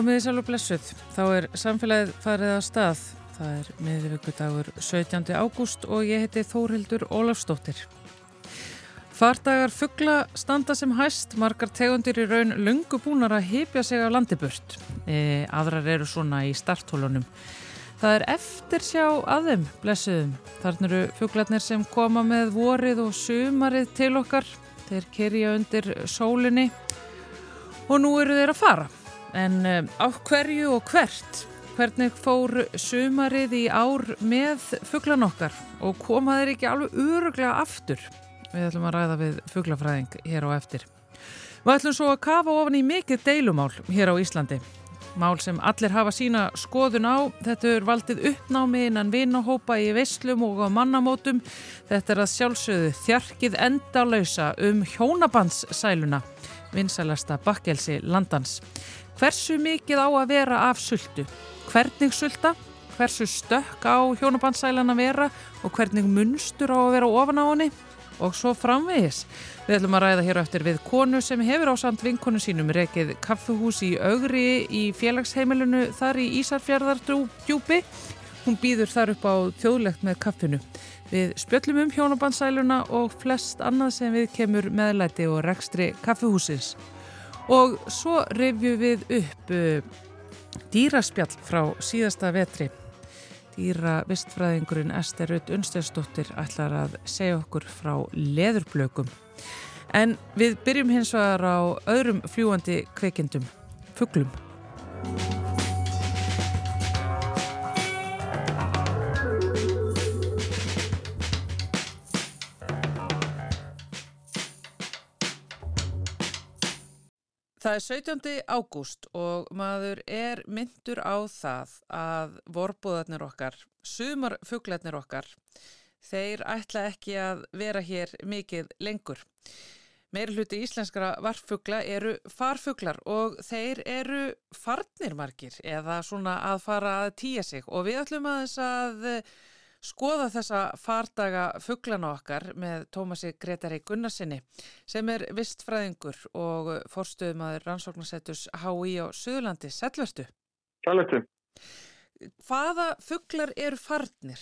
Komiði sjálf og blessuð. Þá er samfélagið farið að stað. Það er miðvíkudagur 17. ágúst og ég heiti Þórhildur Ólafstóttir. Fardagar fuggla standa sem hæst, margar tegundir í raun lungu búnar að hypja sig af landiburt. E, aðrar eru svona í starthólunum. Það er eftir sjá að þeim, blessuðum. Þarna eru fugglarnir sem koma með vorið og sumarið til okkar. Þeir kerja undir sólinni og nú eru þeir að fara. En á hverju og hvert? Hvernig fór sumarið í ár með fugglan okkar og koma þeir ekki alveg öruglega aftur? Við ætlum að ræða við fugglafræðing hér á eftir. Við ætlum svo að kafa ofan í mikið deilumál hér á Íslandi. Mál sem allir hafa sína skoðun á. Þetta er valdið uppnámi innan vinahópa í veislum og á mannamótum. Þetta er að sjálfsögðu þjarkið endalausa um hjónabandssæluna, vinsælasta bakkelsi landans. Hversu mikið á að vera af sultu? Hvernig sulta? Hversu stökk á hjónabandsælan að vera og hvernig munstur á að vera ofan á henni? Og svo framvegis. Við ætlum að ræða hér eftir við konu sem hefur á samt vinkonu sínum rekið kaffuhús í augri í félagsheimilinu þar í Ísarfjörðardjúpi. Hún býður þar upp á þjóðlegt með kaffinu. Við spjöllum um hjónabandsæluna og flest annað sem við kemur meðlæti og rekstri kaffuhúsins. Og svo revju við upp uh, dýraspjall frá síðasta vetri. Dýra vistfræðingurinn Ester Rutt Unsteinsdóttir ætlar að segja okkur frá leðurblökum. En við byrjum hins vegar á öðrum fljúandi kveikindum, fugglum. Það er 17. ágúst og maður er myndur á það að vorbúðarnir okkar, sumarfuglarnir okkar, þeir ætla ekki að vera hér mikið lengur. Meir hluti íslenskara varffugla eru farfuglar og þeir eru farnir margir eða svona að fara að týja sig og við ætlum að þess að skoða þessa fardaga fugglana okkar með Tómasi Gretari Gunnarsinni sem er vistfræðingur og forstuðumadur rannsóknarsettus HÍ á Suðurlandi. Sætverstu? Sætverstu. Hvaða fugglar eru farnir?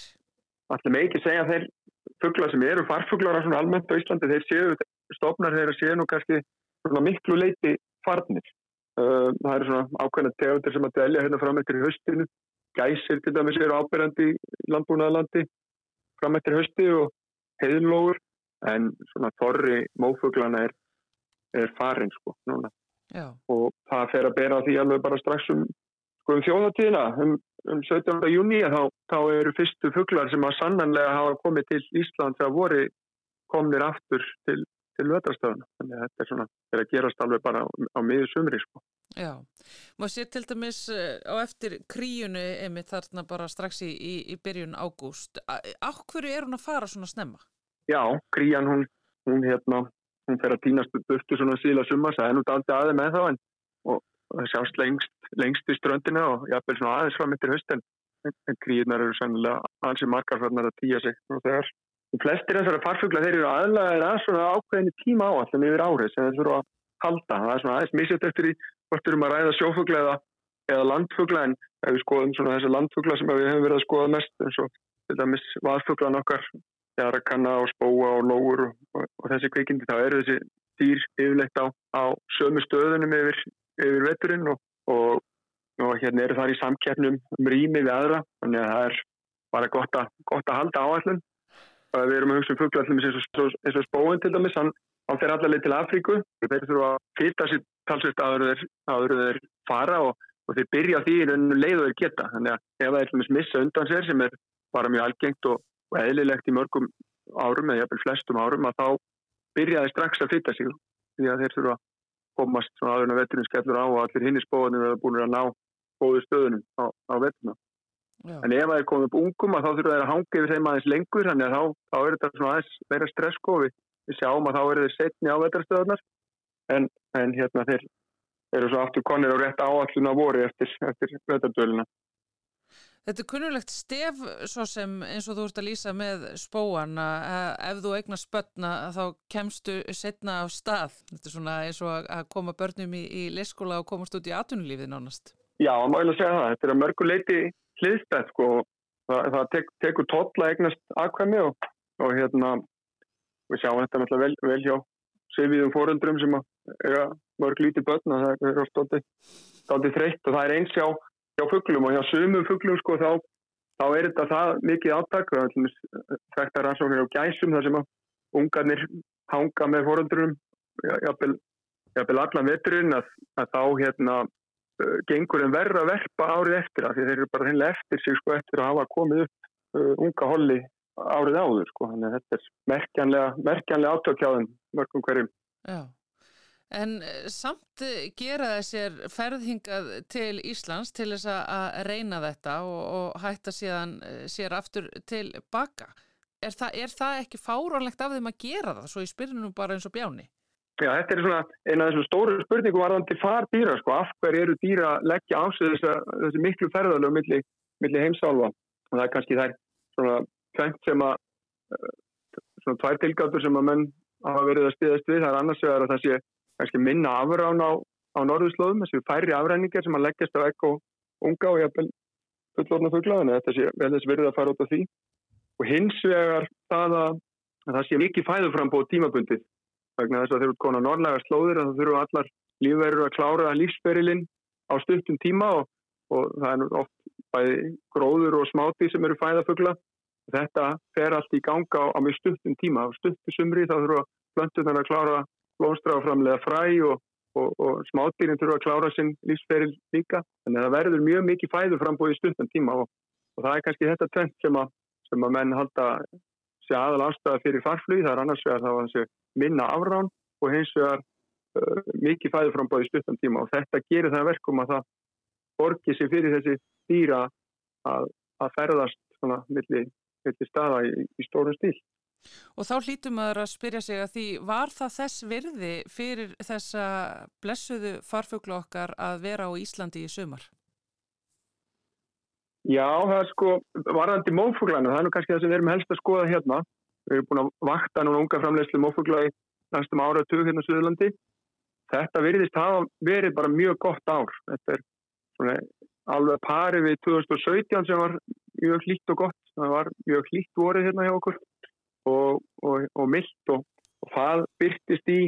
Það með ekki segja þeir fugglar sem eru farfugglar almennt á Íslandi, þeir séu, stofnar þeir séu nú kannski miklu leiti farnir. Það eru svona ákveðna tegundir sem að delja hérna fram eftir höstinu gæsir til dæmis eru ábyrjandi landbúnaðalandi fram eftir hösti og heiðlógur en svona þorri mófuglana er, er farin sko núna Já. og það fer að bera því alveg bara strax um, sko, um þjóðatíðina um, um 17. júni þá, þá eru fyrstu fuglar sem að sannanlega hafa komið til Ísland þegar voru komnir aftur til, til vetrastöðuna þannig að þetta er svona, er að gerast alveg bara á, á miður sumri sko Já, maður sé til dæmis eh, á eftir kríunu einmitt þarna bara strax í, í, í byrjun ágúst. Áhverju er hún að fara svona snemma? Já, krían hún, hún hérna, hún fer að týnast burtu svona síla summa, það er nú daldi aðeins með þá en það sjást lengst, lengst í ströndinu og jáfnvel svona aðeins fram eftir hösten en, kríunar eru sannilega ansið margar fyrir að týja sig og þegar flestir þessara farfugla þeir eru aðlæðir að svona ákveðinu tíma áallum yfir árið sem þeir þurfa að halda. Það er svona aðeins misjöld eftir í hvort erum að ræða sjófugla eða, eða landfugla en ef við skoðum svona þessi landfugla sem við hefum verið að skoða mest eins og til dæmis vaðfuglan okkar jarakanna og spóa og lóur og, og, og þessi kveikindi þá eru þessi dýr yfirleitt á, á sömu stöðunum yfir, yfir veturinn og, og hérna eru þar í samkeppnum um rými við aðra þannig að það er bara gott að, gott að halda áallum við erum að hugsa um fugla eins og, spóin til dæmis hann, hann fer allaveg til Afríku. Þeir þurfa að fyrta sér talsvist áður þeir fara og, og þeir byrja því í rauninu leið og þeir geta. Þannig að ef það er til að missa undan sér sem er bara mjög algengt og, og eðlilegt í mörgum árum eða jafnvel flestum árum að þá byrja þeir strax að fyrta sig því að þeir þurfa að komast svona aðurinn að vetturinn skellur á og allir hinn í spóðunum er búin að ná góðu stöðunum á, á vetturna. En ef það er komið upp ungum að þá þurfa þeir að hanga yfir þeim aðeins lengur þannig að þá, þá er þetta svona aðeins meira stresskofi. Við sjáum að þá eru þeir setni á vetturstöðunar en, en hérna þeir eru svo aftur konir og rétt áalluna voru eftir, eftir vetardöluna. Þetta er kunnulegt stef svo sem eins og þú ert að lýsa með spóan að ef þú eignar spötna þá kemstu setna á stað. Þetta er svona eins og að koma börnum í, í leyskóla og komast út í atvinnulífið nánast. Já, maður vil að segja það. Þetta er að mörguleiti hliðstætt sko. Það, það tek, tekur totla eignast aðkvæmi og, og hérna við sjáum þetta náttúrulega vel, vel hjá sefiðum fóröldrum sem er að mörg lítið börn og það er státtið þreytt og það er eins hjá, hjá fugglum og hjá sumum fugglum sko þá, þá er þetta það mikið áttak það er þetta rannsóknir á gæsum þar sem að ungarnir hanga með fóröldrum jafnvel allan veturinn að, að þá hérna uh, gengur en verra verpa árið eftir það því þeir eru bara hennilega eftir sig sko eftir að hafa komið upp uh, unga holli árið áður sko, þannig að þetta er merkjanlega, merkjanlega átökjáðum mörgum hverjum. Já, en eh, samt eh, gera þessir ferðhingað til Íslands til þess að reyna þetta og, og hætta síðan eh, sér aftur til baka. Er það, er það ekki fáránlegt af þeim að gera það, svo ég spyrir nú bara eins og bjáni? Já, þetta er svona eina af þessum stóru spurningum varðan til far dýra, sko, af hver eru dýra leggja á sig þessi miklu ferðalög millir milli heimsálfa og það er kannski þær svona tvengt sem að eh, svona tvær tilgáttur sem að menn hafa verið að stiðast við, það er annars vegar að það sé kannski minna afrán á, á norðuslóðum, þessi færri afræningar sem að leggjast á ekk og unga og jafnvel fullorna fuggla, þannig að þetta sé vel þess verið að fara út af því. Og hins vegar það að, að það sé mikið fæðuframbóð tímabundið vegna þess að þeir eru konar norðlega slóðir að það þurfu allar lífverður að klára lífsferilinn á stuttum tíma og, og það er oft bæði gróður og smáti sem eru fæðafugla Þetta fer allt í ganga á, á mjög stuttum tíma. Á stuttu sumri þá þurfa blöndunar að klára blómstra og framlega fræ og, og, og smátýrin þurfa að klára sinn lífsferil líka. Þannig að það verður mjög mikið fæðu frambóð í stuttum tíma og, og það er kannski þetta tvent sem, sem að menn halda sé aðal ástæða fyrir farflug. Það er annars vegar þá að minna afrán og hins vegar uh, mikið fæðu frambóð í stuttum tíma og þetta gerir það verkum að það borgir sig fyrir þessi dýra að, að ferðast svona millir til staða í, í stóru stíl. Og þá hlítum maður að spyrja sig að því var það þess virði fyrir þessa blessuðu farfuglu okkar að vera á Íslandi í sumar? Já, það er sko varðandi mófuglanu, það er nú kannski það sem við erum helst að skoða hérna. Við erum búin að vakta núna unga framlegslu mófugla í næstum ára og tug hérna á Suðurlandi. Þetta virðist hafa verið bara mjög gott ár. Þetta er svona alveg pari við 2017 sem var mjög hlýtt og gott það var mjög hlýtt vorið hérna hjá okkur og, og, og myllt og, og það byrtist í,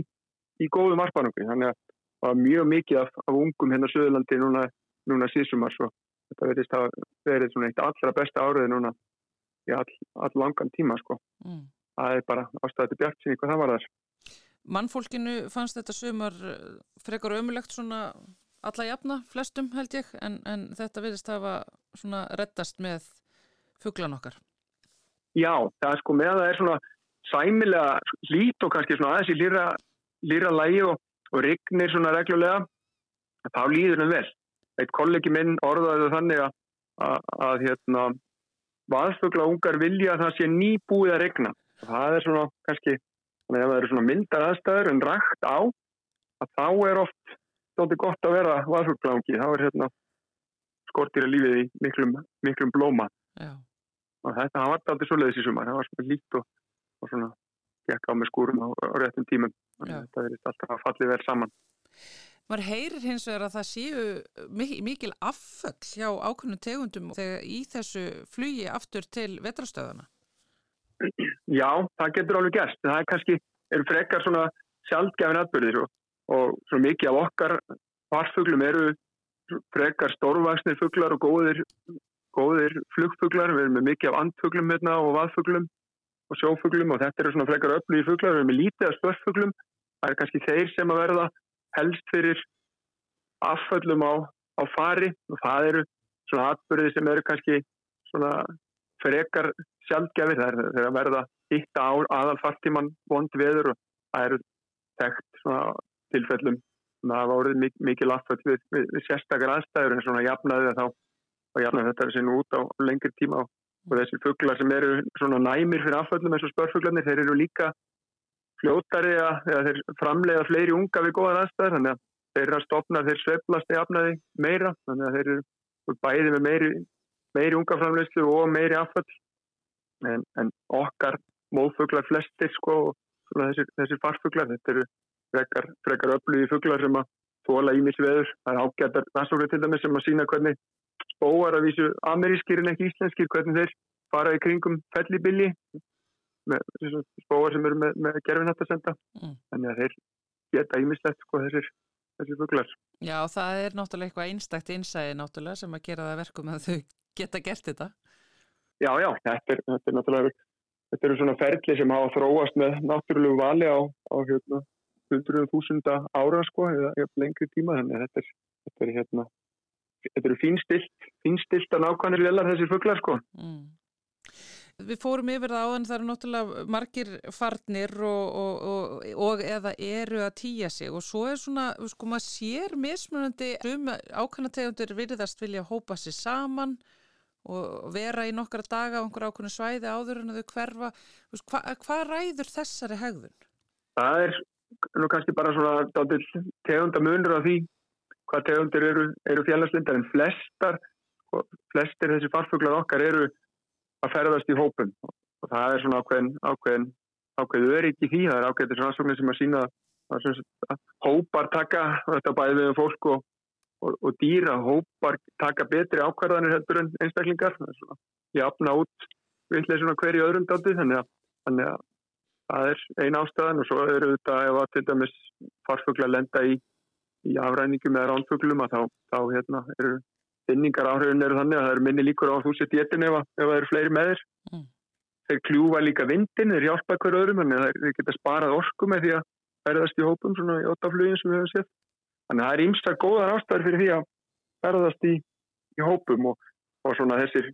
í góðum varpanungi þannig að það var mjög mikið af, af ungum hérna Suðurlandi núna, núna síðsumar svo þetta verðist að verið svona eitt allra besta áriði núna í all, all langan tíma sko. Mm. það er bara ástæðið bjart sín hvað það var þar. Mannfólkinu fannst þetta sumar eh, frekar ömulegt svona alla jafna flestum held ég en, en þetta verðist að hafa svona rettast með fugglan okkar? Já, það er sko með að það er svona sæmilega lít og kannski svona aðeins í lýra, lýra lægi og, og rignir svona reglulega þá líður það vel. Eitt kollegi minn orðaði þannig að, að, að hérna, vaðfugla ungar vilja að það sé nýbúið að regna. Það er svona kannski, ef það eru svona myndar aðstæður en rægt á, að þá er oft stóti gott að vera vaðfugla ungi. Þá er hérna skortýra lífið í miklum, miklum blóma. Já þetta var aldrei svo leiðis í sumar. Það var svona lít og, og svona gekk á með skúrum á, á réttum tímum. Þetta verið alltaf fallið verið saman. Var heyrir hins vegar að það séu mikil afföll hjá ákveðnum tegundum þegar í þessu flugi aftur til vetrastöðana? Já, það getur alveg gerst. Það er kannski, eru frekar svona sjálfgefin atbyrðir og, og svona mikið af okkar varfuglum eru frekar stórvaksnir fuglar og góðir góðir flugfuglar, við erum með mikið af andfuglum hérna og vaðfuglum og sjófuglum og þetta eru svona frekar öflugir fuglar, við erum með lítið af spörfuglum, það er kannski þeir sem að verða helst fyrir afföllum á, á fari. Og það eru svona atbyrði sem eru kannski svona frekar sjálfgefir, það er að verða hitta á aðalfartíman vond veður og það eru þekkt svona tilfellum, það hafa orðið mikið lafföll við, við, við sérstakar aðstæður en svona jafnaði að þá og jafnveg þetta er sín út á lengri tíma og þessir fugglar sem eru svona næmir fyrir afföllum eins og spörfuglarnir, þeir eru líka fljótari að þeir framlega fleiri unga við góðan aðstæðar þannig að þeir eru að stopna þeir sveflast í afnæði meira, þannig að þeir eru bæði með meiri, meiri unga framlegslu og meiri afföll en, en okkar móðfuglar flestir sko, þessir, þessir farfuglar, þetta eru frekar, frekar öflugi fuglar sem að þóla ímisveður. Það er ágættar rannsóknir til dæmis sem að sína hvernig spóar að vísu amerískir en ekki íslenskir, hvernig þeir fara í kringum fellibilli spóar sem eru með, með gerfinhattasenda. Mm. Þannig að þeir geta ímislegt sko þessir, þessir fugglar. Já, það er náttúrulega eitthvað einstakt einsæði náttúrulega sem að gera það verkum að þau geta gert þetta. Já, já, þetta er, þetta er náttúrulega þetta eru svona ferli sem hafa þróast með náttúrulegu vali á, á hérna, 100.000 ára sko, eða lengri tíma, þannig að þetta er, þetta er hérna, þetta eru fínstilt, fínstilt að nákvæmlega lelar þessir fugglar sko. Mm. Við fórum yfir það áðan það eru náttúrulega margir farnir og, og, og, og eða eru að týja sig og svo er svona, sko maður sér mismunandi um ákvæmnategundir virðast vilja hópa sér saman og vera í nokkra daga á einhver ákveðinu svæði áður en þau hverfa hvað hva ræður þessari hegðun? Það er nú kannski bara svona tegundamunur af því hvað tegundir eru, eru fjallarslindar en flestar flestir þessi farfuglar okkar eru að ferðast í hópum. Og það er svona ákveðin ákveðin, ákveðin örygg í því, það er ákveðin rannsóknir sem að sína að, að hópar taka þetta bæði við fólk og og, og dýra hópar taka betri ákvarðanir heldur en einstaklingar. Ég afna út vilja svona hverju öðrum dátu þannig að, þannig að það er eina ástæðan. Og svo eru þetta ef að til dæmis farfugla lenda í, í afræningum eða ránfuglum að þá, þá hérna, eru finningar áhrifin eru þannig að það eru minni líkur á að þú sett í ettin ef, ef það eru fleiri með þér mm. þeir kljúfa líka vindin, þeir hjálpa hverju öðrum en þeir geta sparað orku með því að ferðast í hópum svona í ótaflugin sem við hefum sett Þannig að það er ímsta góðar ástæður fyrir því að ferðast í, í hópum og, og svona þessir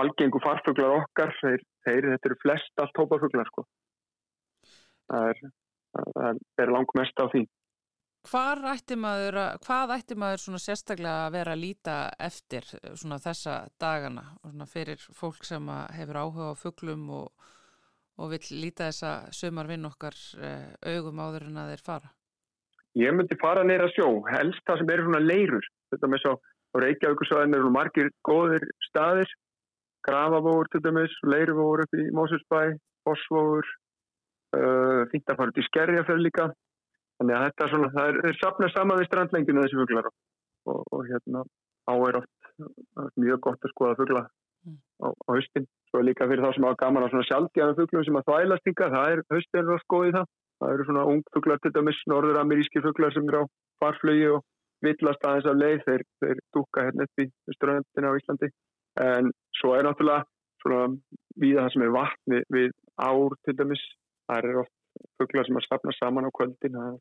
algengu farfuglar okkar, þeir, þeir þetta eru flest allt hópafuglar sko. Það er, er langt mest á því. Ætti maður, hvað ætti maður sérstaklega að vera að líta eftir svona þessa dagana svona fyrir fólk sem hefur áhuga á fuglum og, og vil líta þessa sömarvinn okkar eh, augum áður en að þeir fara? Ég myndi fara neyra sjó, helst það sem eru leirur. Þetta með svo Reykjavíkusvæðin eru margir góðir staðir, dæmis, Leiruvóður upp í Mósusbæ, Fossvóður, uh, fara út í Skerjafjörð líka. Þannig að þetta er svona, það er, sapnað saman við strandlenginu þessi fuglar og, og hérna á er oft mjög gott að skoða fugla mm. á, á höstin. Svo er líka fyrir þá sem á gaman á svona sjálfgæðan fuglum sem að þvælast ykkar, það er höstin og skoðið það. Það eru svona ungfuglar til dæmis, norður-ameríski fuglar sem eru á farflögi og villast aðeins af leið, þeir, þeir dúka hérna upp í ströndina á Íslandi. En svo er náttúrulega svona viða það sem er vatn við, ár til dæmis. Það eru oft fuglar sem er stafnað saman á kvöldin. Það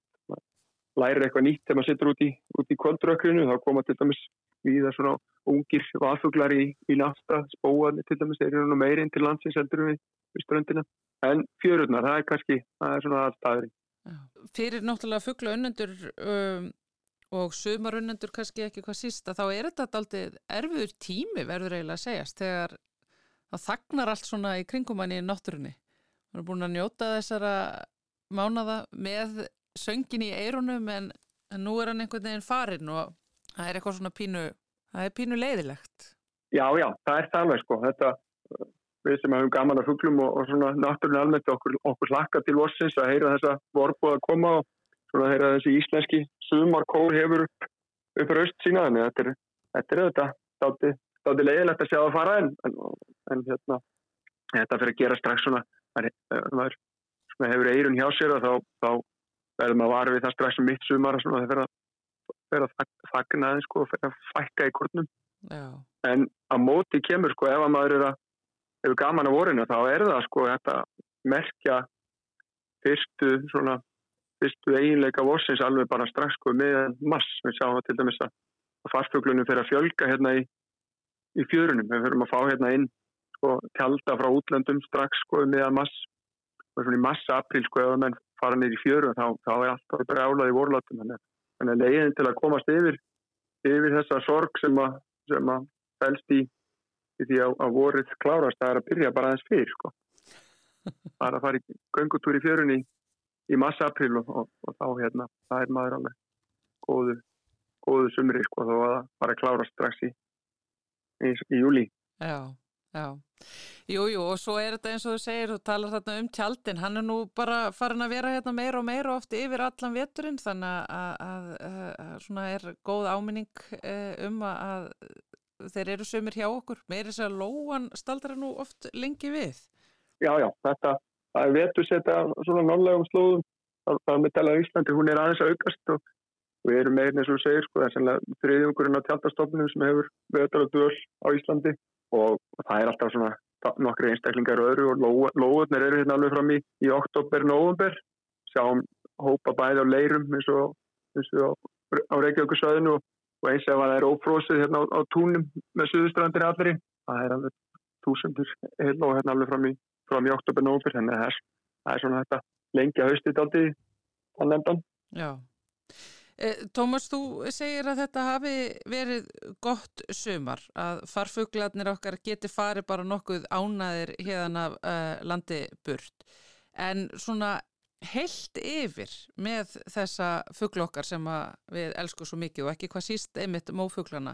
lærir eitthvað nýtt þegar maður sittur út í, í kvöldrökkrinu. Þá koma til dæmis viða svona ungir vaðfuglar í, í nafta, spóðan til dæmis, eru nú meirinn til landsins heldur við, við ströndina. En fjörurnar, það er kannski það er svona aðstæðurinn Fyrir náttúrulega fuggla unnendur um, og sumar unnendur kannski ekki hvað sísta, þá er þetta aldrei erfiður tími verður eiginlega að segjast þegar það þagnar allt svona í kringumanni í náttúrunni. Við erum búin að njóta þessara mánada með söngin í eirunum en, en nú er hann einhvern veginn farin og það er eitthvað svona pínu það er pínu leiðilegt. Já, já, það er það alveg sko. Þetta við sem hefum gaman af fugglum og, og svona náttúrulega almennt okkur, okkur hlakka til vossins að heyra þessa vorbu að koma og svona heyra þessi íslenski sumarkór hefur upp, upp raust sína. Þannig að þetta er þetta þetta státti leiðilegt að sjá að fara en, en, en hérna, þetta fyrir að gera strax svona maður hefur eirun hjá sér og þá, þá verður maður varfið það strax um mitt sumar og það fyrir að þakna aðeins sko, fyrir að fækka í kornum Já. en á móti kemur sko ef að maður er að hefur gaman á vorinu þá er það sko þetta merkja fyrstu svona fyrstu eiginleika vorsins alveg bara strax sko með mass, við sjáum til dæmis að farfuglunum fyrir að fjölga hérna í, í fjörunum, við fyrir að fá hérna inn sko tjálta frá útlöndum strax sko með mass svona í massa april sko ef menn fara í fjörun þá, þá er alltaf brjálað í vorlátum þannig að leiðin til að komast yfir yfir þessa sorg sem að, sem að fælst í því að, að voruð klárast það er að byrja bara aðeins fyrir sko. er að fara í göngutúr í fjörunni í massa-april og, og, og þá hérna, það er maður alveg góðu, góðu sumri sko þá að það fara að klárast strax í, í, í júli Já, já Jú, jú, og svo er þetta eins og þú segir, þú talar þarna um tjaldin, hann er nú bara farin að vera hérna meira og meira ofti yfir allan veturinn, þannig að, að, að, að svona er góð áminning eh, um að þeir eru sömur hjá okkur, meira þess að lóan staldra nú oft lengi við. Já, já, þetta er vetur setja svona nálegum slóðum, það er með talað Íslandi, hún er aðeins að aukast og við erum meirinn eins og þú segir, sko, það er sannlega þriðjungurinn á tjaldastofnum sem hefur og döl á Íslandi og, og það er alltaf svona nokkri einstaklingar öðru og lóðurnir eru hérna alveg fram í, í oktober, november sjáum hópa bæði á leirum eins og, eins og á Reykjavíkusöðinu og eins ef það er ófrósið hérna á, á túnum með suðustrandir allri, það er alveg túsundur heil og hérna alveg fram í, fram í oktober, november, þannig að það er svona þetta lengja haustið aldrei á nefndan. Já. Eh, Tómas, þú segir að þetta hafi verið gott sumar, að farfuglarnir okkar geti farið bara nokkuð ánaðir hérna af uh, landi burt. En svona heilt yfir með þessa fugglokkar sem við elskum svo mikið og ekki hvað síst einmitt mófuglana,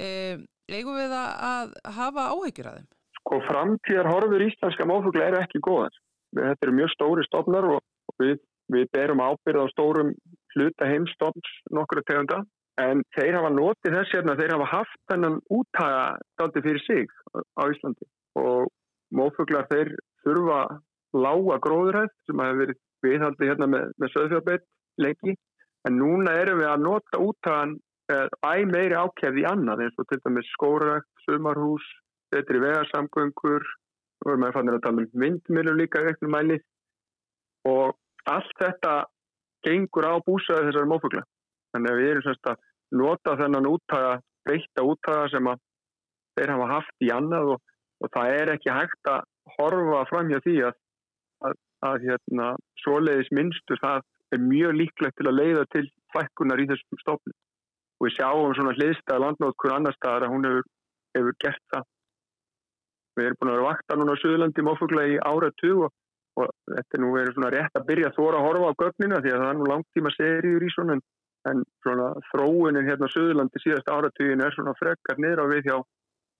eh, eigum við að hafa áhyggjur að þeim? Sko framtíðar horfur íslenska mófugla eru ekki góðar. Þetta eru mjög stóri stofnar og við, við berum ábyrð á stórum hluta heimstofns nokkru tegunda en þeir hafa notið þess hérna þeir hafa haft þennan úttaga daldi fyrir sig á Íslandi. Og mófuglar þeir þurfa lága gróðuræð sem hafi verið viðhaldi hérna með, með söðfjárbeitt lengi. En núna erum við að nota úttagan eh, æg meiri ákjæði í annað eins og til dæmis skórækt, sumarhús, betri vegarsamgöngur. Við erum að fannir að tala um vindmilur líka í vekknum mæli. Og allt þetta gengur á búsaði þessari mófugla. Þannig að við erum semst að nota þennan úttaga, breyta úttaga sem að þeir hafa haft í annað og, og það er ekki hægt að horfa fram hjá því að, að, að hérna, svoleiðis minnstur það er mjög líklegt til að leiða til fækkunar í þessum stofnum. Og við sjáum svona hliðstæða landnótkur annar staðar að hún hefur, hefur gert það. Við erum búin að vera vakta núna á Suðlandi mófugla í ára 20 og og þetta er nú verið svona rétt að byrja að þóra að horfa á gögnina því að það er nú langtíma seríur í svona en svona þróunin hérna á Suðurlandi síðast áratugin er svona frekkar niður á við hjá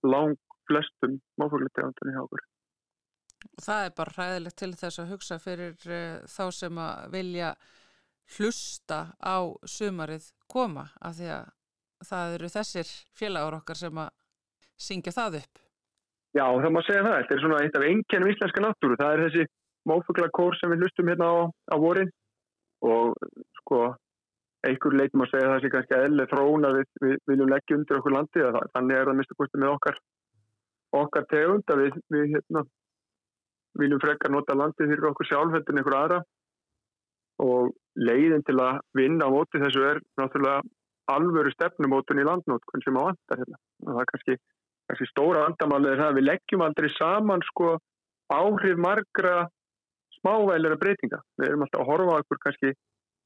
lang flestum máfugletegandan í hákur. Það er bara ræðilegt til þess að hugsa fyrir uh, þá sem að vilja hlusta á sumarið koma af því að það eru þessir félagur okkar sem að syngja það upp. Já, það má segja það. Þetta er svona eitt af engjörnum íslenska náttúru. Það er þessi mófuglakór sem við hlustum hérna á, á vorin og sko einhver leitum að segja það sé kannski eðlega þróun að við, við viljum leggja undir okkur landi þannig er það mista kosti með okkar okkar tegund að við, við hérna, viljum frekka nota landi fyrir okkur sjálfhættin einhver aðra og leiðin til að vinna á móti þessu er náttúrulega alvöru stefnumótun í landnótkun sem á vandar hérna. það er kannski, kannski stóra það að við leggjum aldrei saman sko áhrif margra smávægilega breytinga. Við erum alltaf að horfa á einhver kannski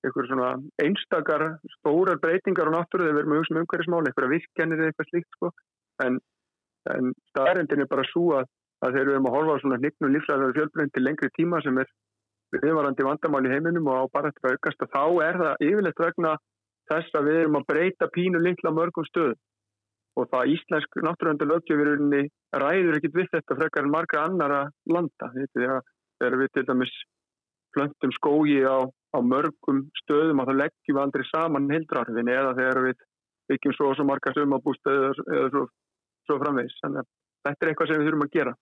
einhver svona einstakar stórar breytingar á náttúru þegar við erum að hugsa um umhverfismáli, einhverja virkjanir eða eitthvað slíkt sko. En, en staðarindin er bara svo að, að þegar við erum að horfa á svona hnignum lífsæðar fjölbreynd til lengri tíma sem er viðvarandi vandamál í heiminum og á bara að aukast að þá er það yfirleitt vegna þess að við erum að breyta pínu litla mörgum stöðum og það íslensk náttúruvendalöfjöfirunni ræður ekkit við þetta frekar en marga annara landa. Þegar þegar við til dæmis plöntum skógi á, á mörgum stöðum að það leggjum við aldrei saman hildrarfin eða þegar við byggjum svo og svo marga sumabústöðu eða svo, svo framvegs. Þannig að þetta er eitthvað sem við þurfum að gera.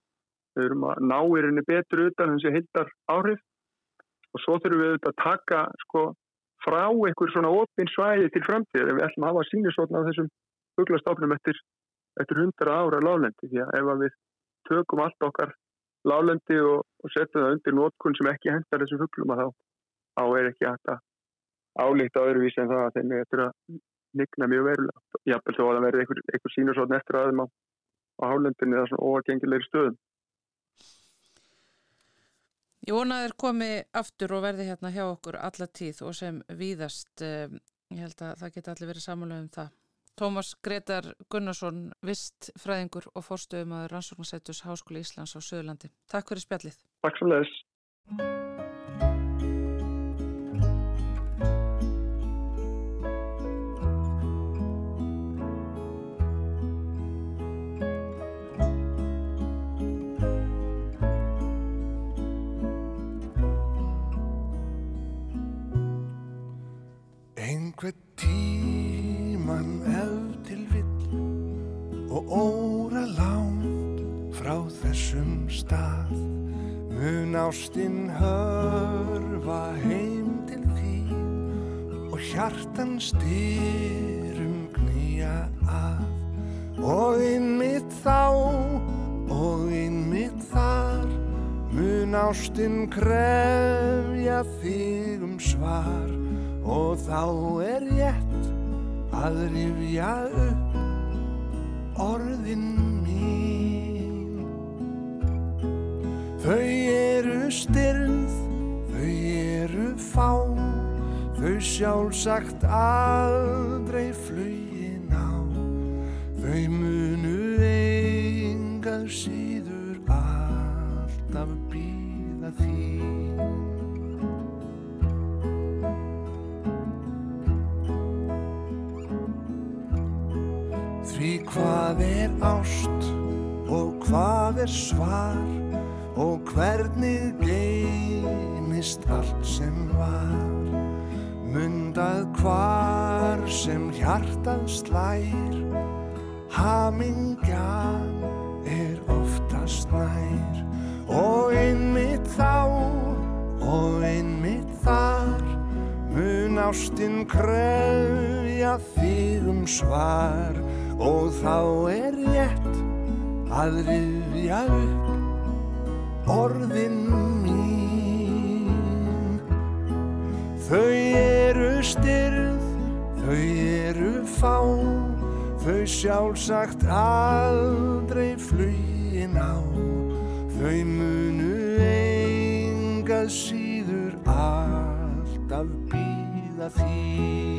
Við þurfum að ná í rauninni betur utan þessi hildar áhrif og svo þurfum við að taka sko, frá einhver svona opinn svæði til framtíð ef við ætlum að hafa sínusotna á þessum huglastáfnum eftir, eftir hundra ára lálendi því að ef við tökum allt okkar lálendi og, og setja það undir nótkunn sem ekki hendar þessum hugglum að þá, þá er ekki hægt að álíkta öðruvísi en það að þeim er að nigna mjög verulega. Jáfnveg þó að það verði einhver, einhver sínusótt eftir aðeim á, á hálendinni eða svona óagengilegri stöðum. Þeir komi aftur og verði hérna hjá okkur alla tíð og sem víðast, eh, ég held að það geta allir verið samanlega um það. Tómas Gretar Gunnarsson, vistfræðingur og fórstöðum að Rannsóknarsætus Háskóli Íslands á Söðurlandi. Takk fyrir spjallið. Takk svo leiðis. þessum stað mun ástinn hörfa heim til því og hjartan styrum knýja að og innmitt þá og innmitt þar mun ástinn krefja þig um svar og þá er rétt að rifja upp orðin mín. Þau eru styrð þau eru fá þau sjálfsagt aldrei flugin á. Þau munu engað síður hvað er ást og hvað er svar og hvernig geymist allt sem var. Mundað hvar sem hjartað slær hamingjan er oftast nær. Og einmitt þá og einmitt þar mun ástinn kröfja þig um svar og þá er rétt að rifja upp orðin mín. Þau eru styrð þau eru fá þau sjálfsagt aldrei flugin á. Þau munu engað síður alltaf býða þín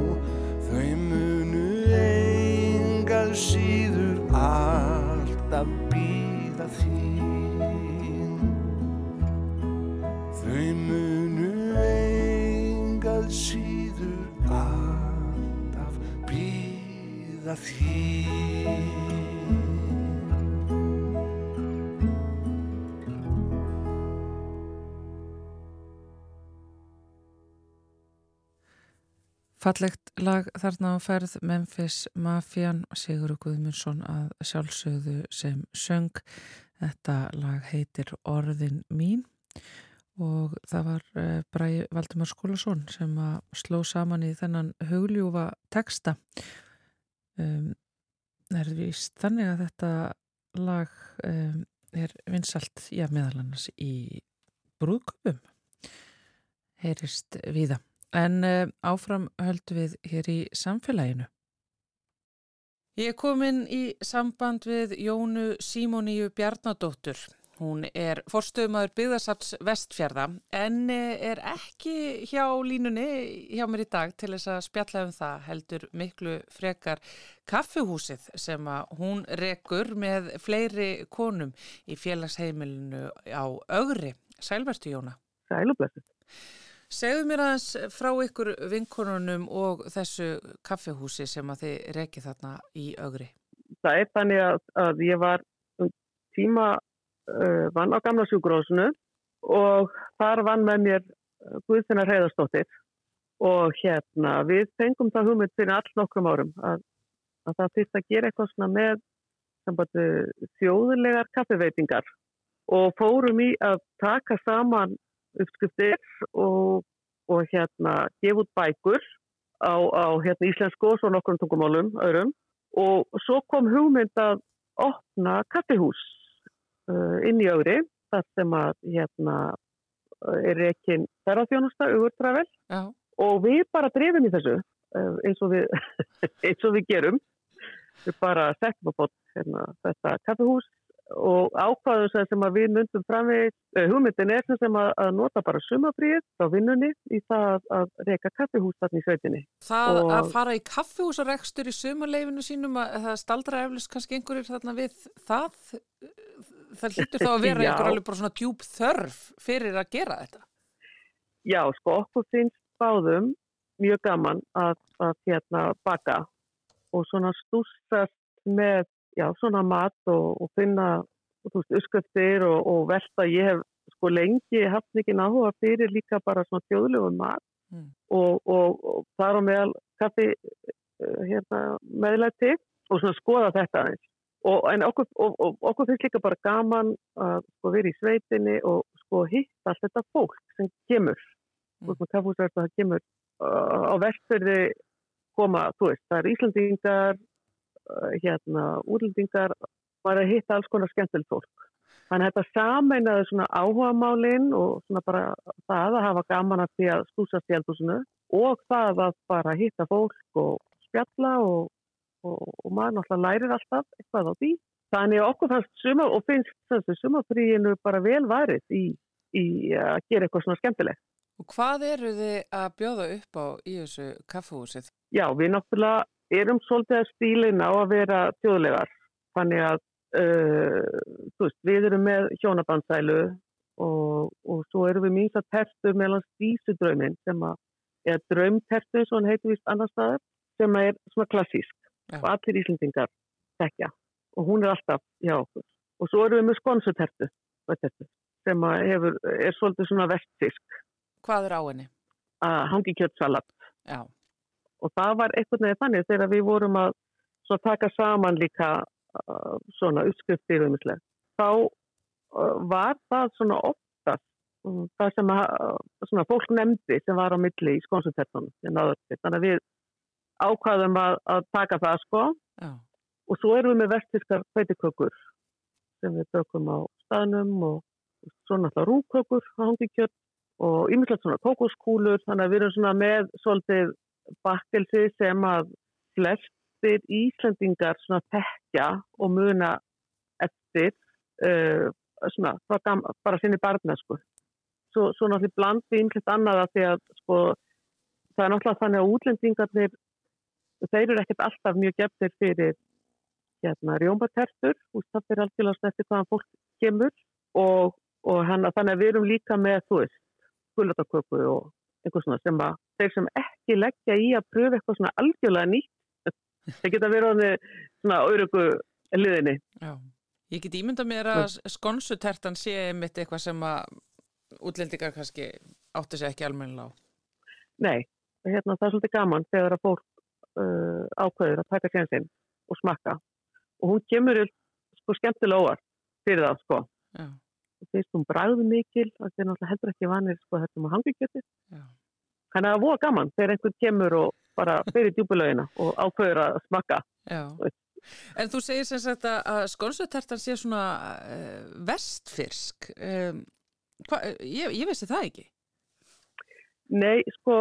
því. Fallegt lag þarna á ferð Memphis Mafian Sigur Guðmundsson að sjálfsögðu sem söng. Þetta lag heitir Orðin mín og það var uh, Bræði Valdimar Skólason sem sló saman í þennan hugljúfa teksta. Um, er vist þannig að þetta lag um, er vinsalt, já meðal annars í brúðköpum, heyrist viða. En uh, áfram höldum við hér í samfélaginu. Ég er komin í samband við Jónu Símoníu Bjarnadóttur. Hún er forstöðumadur byggðarsafs vestfjörða en er ekki hjá línunni hjá mér í dag til þess að spjalla um það heldur miklu frekar kaffihúsið sem að hún rekur með fleiri konum í félagsheimilinu á augri. Sælvertu Jóna. Sælublessu. Segðu mér aðeins frá ykkur vinkonunum og þessu kaffehúsi sem að þið rekið þarna í augri. Það er þannig að, að ég var tíma uh, vann á gamla sjúgrósunu og þar vann með mér Guðfinnar Heiðarstóttir og hérna við fengum það hugmynd fyrir all nokkrum árum að, að það fyrst að gera eitthvað svona með þjóðulegar kaffeveitingar og fórum í að taka saman uppskriftir og, og hérna gefa út bækur á, á hérna, íslensku og svo nokkrum tungumálum öðrum. Og svo kom hugmynd að opna kaffihús inn í öðri þar sem að hérna er ekki ferðarþjónusta auðvörtravel og við bara drefum í þessu uh, eins, og við, eins og við gerum. Við bara á bótt hérna, þetta kaffihús og ákvaðum sem, að við myndum fram við, uh, hugmyndin er sem, að, að nota bara sumafríð á vinnunni í það að, reyka kaffihús þarna í sveitinni. Það Og- að fara í kaffihúsarekstur í sumarleifinu sínum, að, það staldra eflust kannski einhverjir þarna við það, það hlýtur þá að vera einhver alveg bara svona djúb þörf fyrir að gera þetta. Já, sko, okkur finnst báðum mjög gaman að, að hérna baka og svona stúsast með, já, svona mat og, og finna, þú veist, uppskriftir og, og velta. Ég hef sko lengi haft mikið náhuga fyrir líka bara svona þjóðlegum mat Mm. og, og, og þar á meðal kaffi uh, hérna, meðlæti og svona skoða þetta aðeins. Og, en okkur, og, og, okkur finnst líka bara gaman að sko, vera í sveitinni og sko hitta allt þetta fólk sem kemur Mm. kaffhúsverð það kemur uh, á vestfyrði koma, þú veist, það er Íslandingar uh, hérna, útlendingar bara hitta alls konar skemmtileg fólk. Þannig að þetta sameinaði svona áhugamálin og svona bara það að hafa gaman að því að stúsast í eldhúsinu og það að bara hitta fólk og spjalla og, og, og maður náttúrulega lærir alltaf eitthvað á því. Þannig að okkur fannst sumar og finnst þessu sumarfríinu bara vel værið í, í að gera eitthvað svona skemmtilegt. Og hvað eru þið að bjóða upp á í þessu kaffihúsið? Já, við náttúrulega erum svolítið að stílina á að vera þjóðlegar. Þannig að uh, veist, við erum með hjónabandsælu og, og svo erum við mýnsa tertu meðan stísudraumin sem að, eða draumtertu, svo hann heitir vist annar staðar, sem að er svona klassísk Já. og allir íslendingar tekja og hún er alltaf hjá okkur. Og svo erum við með skonsutertu sem hefur, er svolítið svona vestfisk, Hvað er á henni? að hangi kjötsalat Já, og það var einhvern veginn þannig þegar við vorum að svo, taka saman líka uh, svona uppskriftir umislega. Þá uh, var það svona oftast um, það sem að, uh, svona fólk nefndi sem var á milli í skonsutertunum. Þannig að við ákvaðum að, að taka það sko. Já, og svo erum við með vestiskar feitikökur sem við bökum á staðnum og svo náttúrulega rúkökur á hangikjött og ymmislegt svona kókoskúlur þannig að við erum svona með svolítið bakkelsi sem að flestir Íslandingar svona tekja og muna eftir uh, svona bara sinni barna sko. Svo, svo náttúrulega blandi ymmislegt annað að því að sko það er náttúrulega þannig að útlendingarnir þeir eru ekkert alltaf mjög gefnir fyrir hérna, rjómatertur, það fyrir algjörlega eftir hvaðan fólk kemur og, og hana, þannig að við erum líka með, þú veist, gulataköku og eitthvað svona sem að þeir sem ekki leggja í að pröfa eitthvað svona algjörlega nýtt, þeir geta verið á því svona auðröku liðinni. já. Ég get ímynda mér að skonsutertan sé einmitt eitthvað sem að útlendingar kannski áttu sig ekki almennilega á. Nei, hérna, það er svolítið gaman þegar að fólk uh, ákveður að taka sénsinn og smakka og hún kemur sko skemmtilega óvart fyrir það sko. Já, finnst hún bræðu mikil það er náttúrulega heldur ekki vanir sko þetta með hangikjöti þannig að það voru gaman þegar einhvern kemur og bara fyrir djúbulögina og ákveður að smakka Já. En þú segir sem sagt að- skonsutertan sé svona uh, vestfyrsk. Um, hva, ég, ég vissi það ekki. nei sko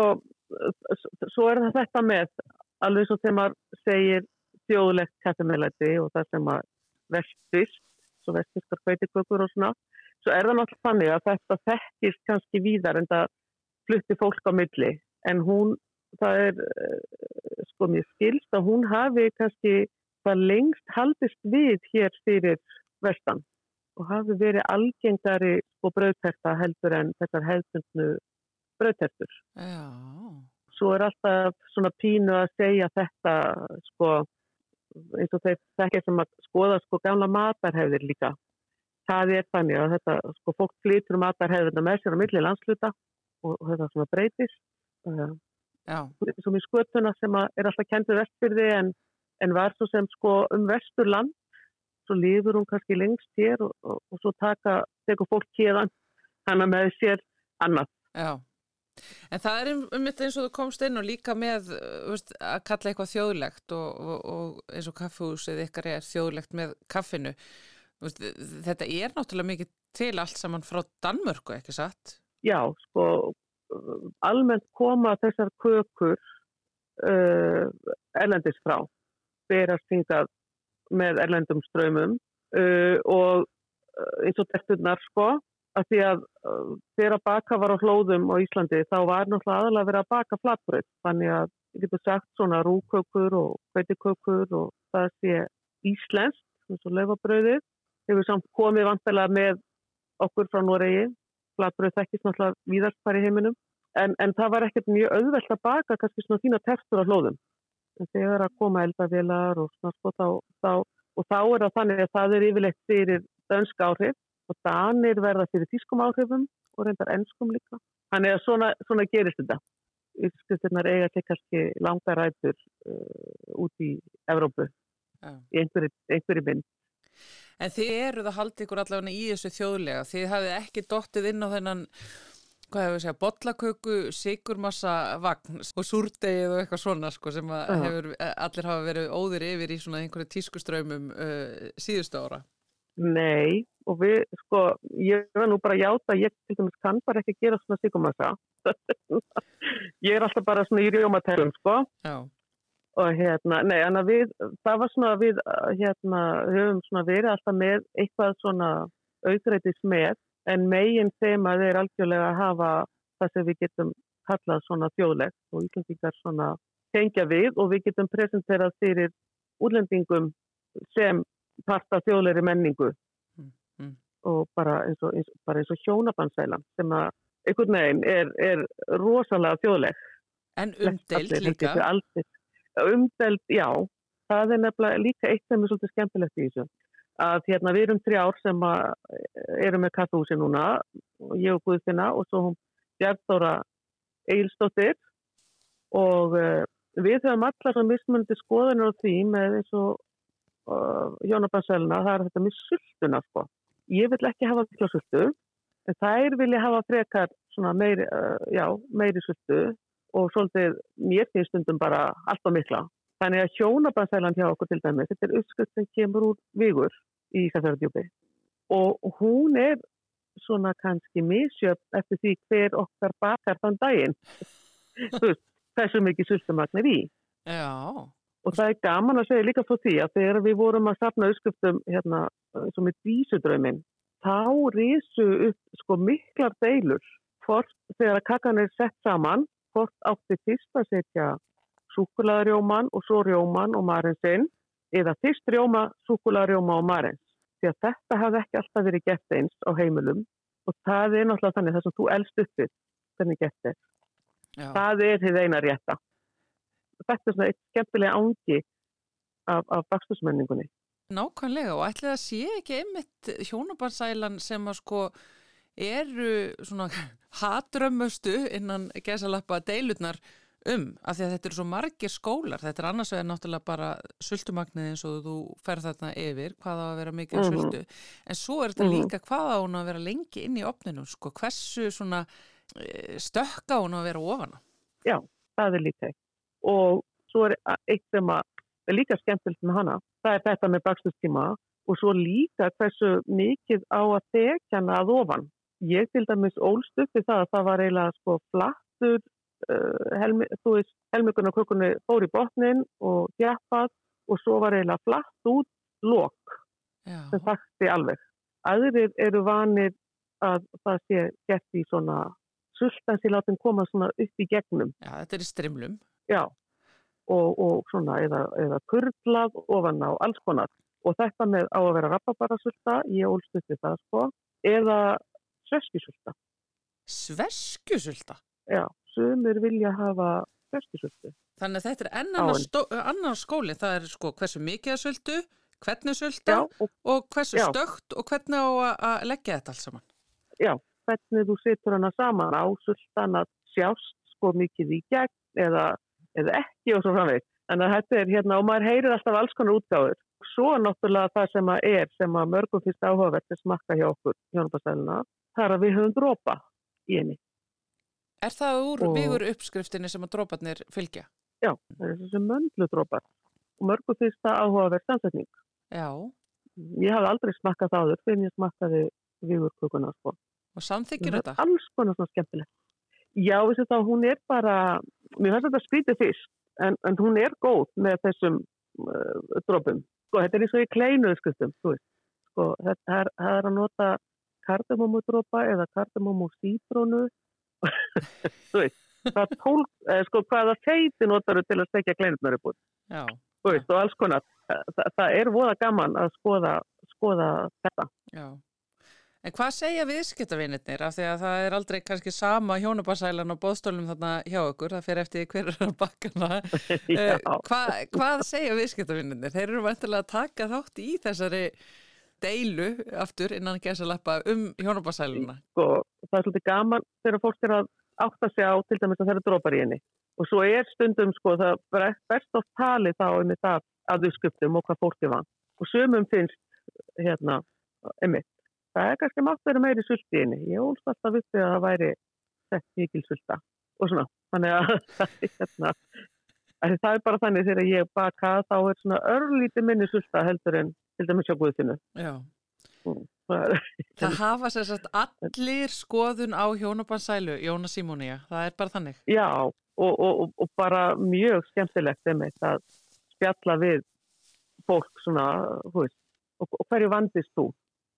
svo er það þetta með alveg svo þegar maður segir þjóðlegt kættamælæti og það sem að vestfyrst svo vestfyrskar fætikökur og svona svo er það náttúrulega þannig að þetta þekkist kannski víðar en það flutti fólk á milli en hún það er eh, sko mér skilst að hún hafi kannski það lengst haldist við hér fyrir vestan og hafi verið algengari sko brauðterta heldur en þessar hefðbundnu brauðtertur. Já, Svo er alltaf svona pínu að segja þetta sko eins og þeir sem að skoða sko gamla matarhefðir líka. Það er þannig að þetta sko fólk flytur matarhefðina með sér á milli landsluta og, þetta svona breytist. Já, sem í skötuna sem að er alltaf kendið vestfyrði en, en var svo sem sko um vesturland svo lifur hún kannski lengst hér og, og, og svo taka, tekur fólk hérðan hana með sér annað. já. En það er um, þetta eins og þú komst inn og líka með uh, veist, að kalla eitthvað þjóðlegt og, og, og eins og kaffehúsið ykkar er þjóðlegt með kaffinu. Veist, þetta er náttúrulega mikið til allt saman frá Danmörku, ekki satt? Já, sko almennt koma þessar kökur uh, erlendis frá berast hingað með erlendum ströymum uh, og uh, eins og terturnar sko að því að þegar baka var á hlóðum á Íslandi þá var náttúrulega aðalega verið að baka flatbröð þannig að ég getur sagt svona rúkökur og kveitikökur og það sé íslenskt eins og löfabröðið hefur samt komið vantilega með okkur frá Noregi. Flatbröð þekkist náttúrulega víðarspar í heiminum. En, en það var ekkert mjög auðvelt að baka kannski svona þína tertur á hlóðum. En þegar að koma eldavélar og svona sko þá, þá og þá er það þannig að það er yfirleitt fyrir dönsk áhrif og danir verða fyrir tískum áhrifum og reyndar ennskum líka. Þannig að svona, svona gerist þetta. Uppskriftirnar eiga til kannski langa rætur uh, út í Evrópu Já. í einhverju, einhverju mynd. En þið eruð að halda ykkur allavega í þessu þjóðlega. Þið hafið ekki dottið inn á þennan, hvað hefur við segja, bollaköku, sigurmassa vagn og súrdegið og eitthvað svona sko, sem hefur, allir hafa verið óðir yfir í svona einhverju tískuströymum uh, síðustu ára. Nei, og við, sko, ég var nú bara að játa, ég til dæmis kann bara ekki gera svona sigumassa. ég er alltaf bara svona í rjómatælum, sko. Já, og hérna, nei, en að við, það var svona við, uh, hérna, höfum svona verið alltaf með eitthvað svona aukreitis með, en megin þema þeir algjörlega að hafa það sem við getum kallað svona þjóðlegt og Íslandingar svona tengja við og við getum presenterað fyrir útlendingum sem parta þjóðleiri menningu Mm, mm. og bara eins og, og hjónabandsælan sem að einhvern veginn er, er rosalega þjóðleg en Allir, líka. Umdelt, já. Það er nefnilega líka eitt sem er svolítið skemmtilegt í þessu. Að hérna við erum þrjár sem að erum með kaffehúsi núna, ég og Guðfinna og svo hún Bjartóra Eilstóttir og uh, við höfum allar mismunandi skoðanir á því með eins og hjónabanselina, það er þetta með sultuna sko. Ég vil ekki hafa mikla sultu, en þær vilja hafa frekar meiri, uh, meiri sultu og svolítið mér finnst stundum bara allt á mikla. Þannig að hjónabandsælan hjá okkur til dæmi, þetta er uppskrift sem kemur úr vigur í Ísafjörðardjúpi og hún er svona kannski misjöfn eftir því hver okkar bakar þann daginn. Þú veist, hversu mikið sultumagn er í. Já, Og það er gaman að segja líka frá því að þegar við vorum að safna uppskriftum hérna, og með dísudraumin, þá risu upp sko miklar deilur hvort þegar að kakan er sett saman, hvort átti fyrst að setja súkulaðarjóman og svo rjóman og marinsinn eða fyrst rjóma, súkulaðarjóma og marins. Því að þetta hafði ekki alltaf verið gett eins á heimilum og það er náttúrulega þannig þess að þú elst uppið hvernig gett er. já. Það er þið eina rétta. Þetta er svona eitt skemmtilega ángi af, af bakstusmenningunni. Nákvæmlega og ætli það sé ekki einmitt hjónabarsælan sem að sko eru svona hatrömmustu innan gesalappa deilutnar um af því að þetta eru svo margir skólar þetta er annars vegar náttúrulega bara sultumagnið eins og þú ferð þarna yfir hvað á að vera mikið Mhm. sultu en svo er þetta Mhm. líka hvað á hún að vera lengi inn í opninu sko hversu svona eh, stökk á hún að vera ofan á Já, það er líka eitt. Og svo er eitt sem er líka skemmtilegt með hana. Það er þetta með bakstustíma og svo líka hversu mikið á að þekja hana að ofan. Ég til dæmis ólst upp við það að það var eiginlega sko flattur uh, helmi, þú veist, helminguna kökunni fór í botnin og þjappað og svo var eiginlega flatt út lok Já, sem þakti alveg. Aðrir eru vanir að það sé gett í svona sultansi látum koma svona upp í gegnum. já þetta er í strimlum Já, og, og svona eða, eða kurlað ofan á alls konar. Og þetta með á að vera rababarasulta, ég við það sko, eða sveskjusulta. Sveskjusulta Já, sumir vilja hafa sveskjusultu. Þannig að þetta er annar, stó, annar skóli, það er sko hversu mikið að söldu, hvernig sölda og og hversu Já. stögt og hvernig á að, leggja þetta alls saman. já, hvernig þú setur hana saman á sultan að sjást sko mikið í gegn eða, eða ekki og svo framvegð. Þannig að þetta er hérna og maður heyrir alltaf alls konar útgáður. Svo náttúrulega það sem að er, sem að mörgum fyrst áhugavert að smakka hjá okkur, hjónabastæluna, það er að við höfum dropa í henni. Er það úr Og- vigur uppskriftinni sem að dróparnir fylgja? Já, það er þessi möndludrópar og mörgum finnst það áhugaverð samsetning. Já, Ég hafði aldrei smakkað það áður fyrir ég smakkaði vigurkökuna sko. og samþykir þetta? alls konar svona skemmtilegt. Já, þessi þá, hún er bara, mér finnst þetta skrítið fyrst, en, en hún er góð með þessum uh, drópum. Sko, þetta er eins og í kleinu uppskriftum, þú veist. Sko, þetta er, það er að nota kardamómudrópa eða kardamómusítrónu, þú veist. Hvað tól, eh, sko, hvaða feiti notar þú til að stekja kleinutnar upp úr? Já. Þú veist, og alls konar. Þa, það er voða gaman að skoða, skoða þetta. Já. En hvað segja viðskiptavinirnir af því að það er aldrei kannski sama hjónabarsælan og bóðstólum þarna hjá okkur, það fyrir eftir hver er að bakkana. Já. Hva, hvað segja viðskiptavinirnir? Þeir eru vantilega að taka þátt í þessari deilu aftur innan gesalappa um hjónabarsæluna. sko, það er svolítið gaman þegar fólk er að átta sig á til dæmis að það eru drópar í henni og svo er stundum sko það best oft tali þá um þetta að þau skuptum og hvað fólki var og sömum finnst hérna einmitt, það er kannski mátt vera meiri sult í henni, ég ólst alltaf uppi að það væri sett mikil sulta og svona, þannig að hérna, að það er bara þannig þegar ég baka þá er svona örlítið minni sulta heldur en til dæmis hjá Guðfinu Já. það er Það hafa sér sagt allir skoðun á hjónabarsælu, Jóna Simónia, það er bara þannig. Já, og, og, og, bara mjög skemmtilegt einmitt að spjalla við fólk svona, þú veist, og hverju vandist þú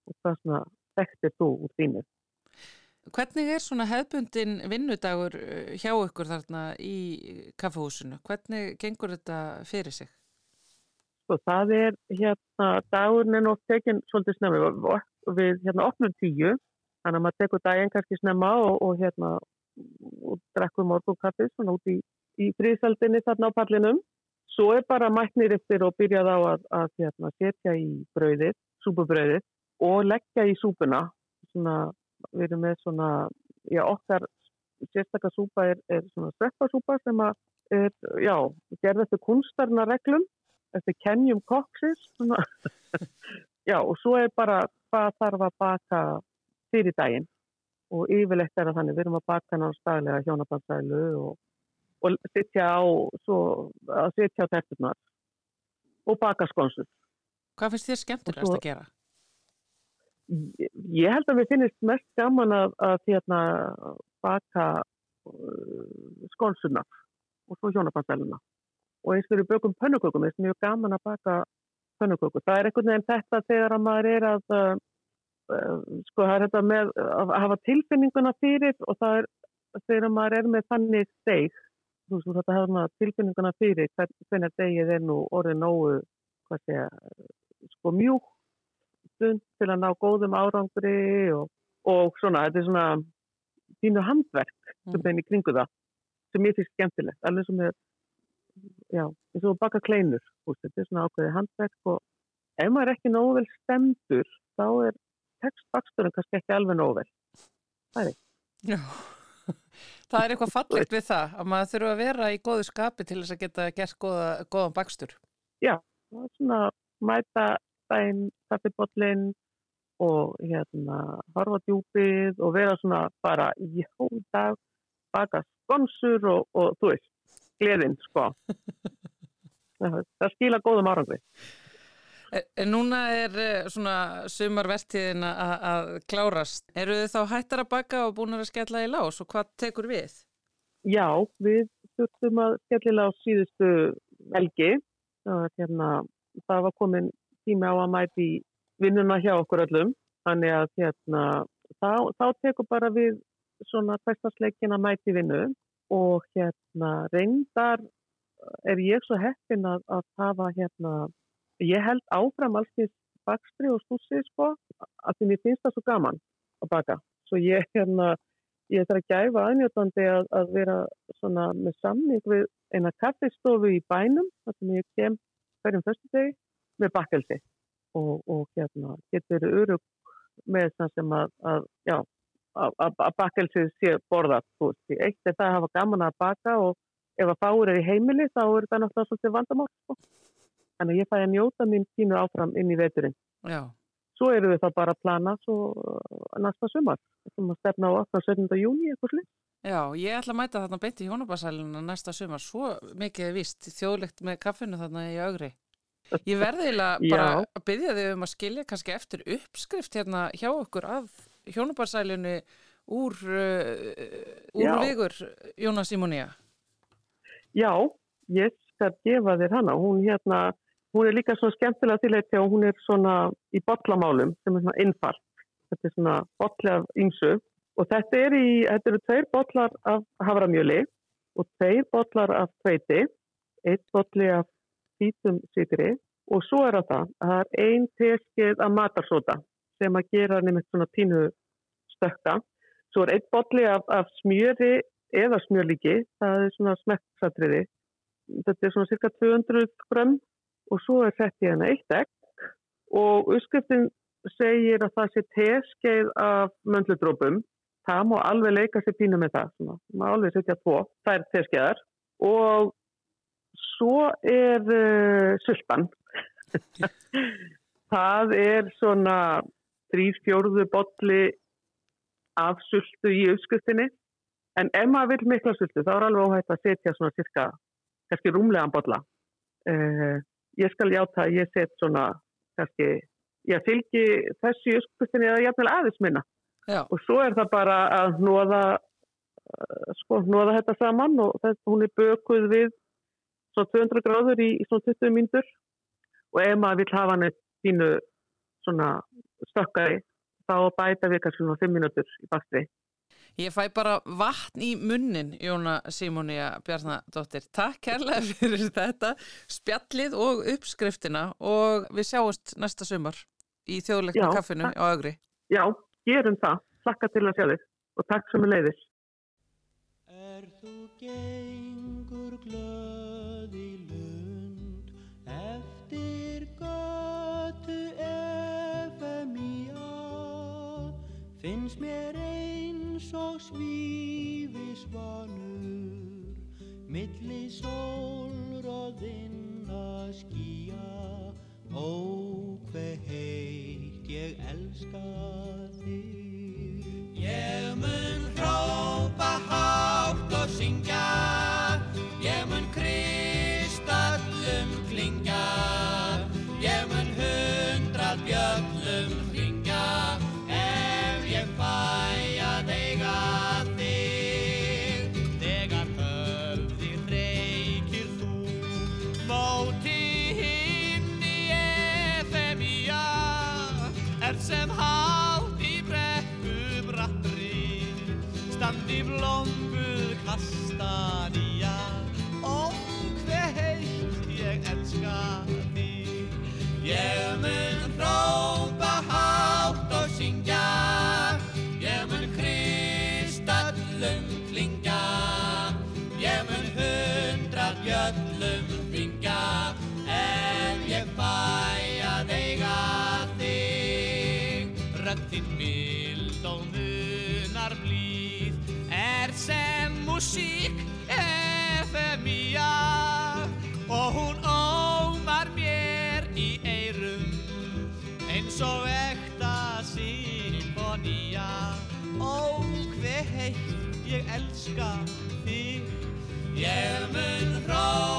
og hvað svona þekktir þú úr þínu. Hvernig er svona hefbundin vinnudagur eh, hjá ykkur þarna í kaffehúsinu? Hvernig gengur þetta fyrir sig? Sko, það er hérna, dagurinn er nótt tekinn svolítið snemmi og við hérna opnum tíu, þannig að maður tekur daginn kannski snemma og, og hérna og drekkum morgunkaffi svona út í, í frísaldinni þarna á pallinum. Svo er bara mætnir eftir og byrjað á að, að hérna, setja í brauðið, súpubrauðið og leggja í súpuna. Svona, við erum með svona, já okkar sérstakar súpa er, er svona sveppasúpa sem að er, já, gerð eftir kunstarna reglum eftir Kenjum svona. já og svo er bara hvað þarf að baka fyrir daginn og yfirleitt er það þannig við erum að baka náttúrulega staglega hjónabandsælu og, og sitja á svo, að sitja á terturnar og baka skonsur Hvað finnst þér skemmtilegast að gera? Ég, held að við finnist mest gaman að, að hérna, baka uh, skonsunar og svo hjónabandsæluna og eins fyrir bökum pönnukökum, þess mjög gaman að baka pönnuköku. Það er einhvern veginn þetta þegar að maður er að uh, uh, sko það er þetta með að hafa tilfinninguna fyrir og það er þegar maður er með þannig steg þú veist, þetta hafa maður tilfinninguna fyrir hvern- hvernig degið er nú orðið nógu hvað segja, sko mjúk stund til að ná góðum árangri og, og svona, þetta er svona þínu handverk sem Mm. mm. í kringu það sem ég finnst skemmtilegt, alveg sem er já, eins og baka kleinur veist, þetta er svona ákveðið handverk og ef maður er ekki nógu vel stemdur þá er textbaksturinn kannski ekki alveg nógu vel Já. Það er eitthvað fallegt við það að maður þurfa að vera í góðu skapi til þess að geta gert góða, góðan bakstur. það er svona mæta dæn, kaffibotlinn og hérna horfa djúpið og vera svona bara í dag baka skonsur og, og þú veist, gleðin sko það, það skila góðum árangri En- núna er eh, svona sumarvertíðin að klárast. Eru þið þá hættar að baka og búin að skella í lás og hvað tekur við? Já, við þurftum að skellilega á síðustu helgi. Það var, hérna, það var komin tími á að mæti vinnuna hjá okkur öllum. Þannig að hérna, þá, þá tekur bara við svona hverstasleikin að mæti vinnu og hérna reyndar er ég svo heppin að, að hafa hérna, ég held áfram alls því bakstri og stúsi sko, að því mér finnst það svo gaman að baka. Svo ég hérna, ég þarf að gæfa aðnjótandi að, að vera svona með samning við eina kaffistofu í bænum þar sem ég kem hverjum fyrstu degi með bakkelsi og, og hérna getur örug með það sem að, að að, bakkelsi sé borðað eitt er það að hafa gaman að baka og ef að fáur er í heimili þá er það náttúrulega svolítið vandamál sko. þannig að ég fæ að njóta mín tínu áfram inn í veturinn Já, svo eru við það bara að plana svo uh, næsta sumar sem að stefna á 18. 17. júni eitthvað slið. já, ég ætla að mæta þarna beint í hjónabarsæluna næsta sumar. Svo mikið er víst þjóðlegt með kaffinu þarna í augri. Ég verði eiginlega bara Já. að byggja þig um að skilja kannski eftir uppskrift hérna hjá okkur af hjónabarsælunni úr, uh, úr Já. vigur Jónas Simónia. Já, ég skal gefa þér hana. Hún hérna, hún er líka svona skemmtilega til þetta og hún er svona í botlamálum sem er svona innfart. Þetta er svona botli af ymsu og þetta er í, þetta eru tveir botlar af havramjöli og tveir botlar af tveiti, eitt botli af hvítum sykri og svo er það að það er ein teskið af matarsóta sem að gera nefnir svona tínu stökka. Svo er eitt botli af, af smjöri eða smjörlíki, það er svona smekksatriði. Þetta er svona cirka 200 grömm og svo er sett í hana eitt egg og uppskriftin segir að það sé teskeið af möndludrópum. Það má alveg leika sér pínu með það, svona. má alveg setja tvo, það er teskeiðar og svo er uh, sultan. það er svona þrýr fjórðu botli af sultu í uppskriftinni en ef maður vil mikla sultu þá er alveg óhægt að setja svona cirka, kannski rúmlegan botla. Uh, ég skal játa að ég set svona kannski, ég fylgi þessi uppskustinni eða jafnvel aðeins minna Já. og svo er það bara að nóða uh, sko, nóða þetta saman og þess, hún er bökuð við svona 200 gráður í, í svona 20 myndur og ef maður vil hafa hann eitt fínu svona stökkari þá bæta við kannski svona 5 minútur í bakstri Ég fæ bara vatn í munnin, Jóna Simónia Bjarnadóttir. Takk kærlega fyrir þetta, spjallið og uppskriftina og við sjáumst næsta sumar í þjóðleikna kaffinu á augri. Já, gerum það. Takk til að sjá þig og takk sem er leiðis. Er þú gengur glöð í lund eftir götu efemíja finnst mér eins og svífi svanur milli sólróðinna skýja. Ó hver heit ég elska þig. Ég mun hrópa hátt og syngja. Ég mun elska þig. Ég mun hrópa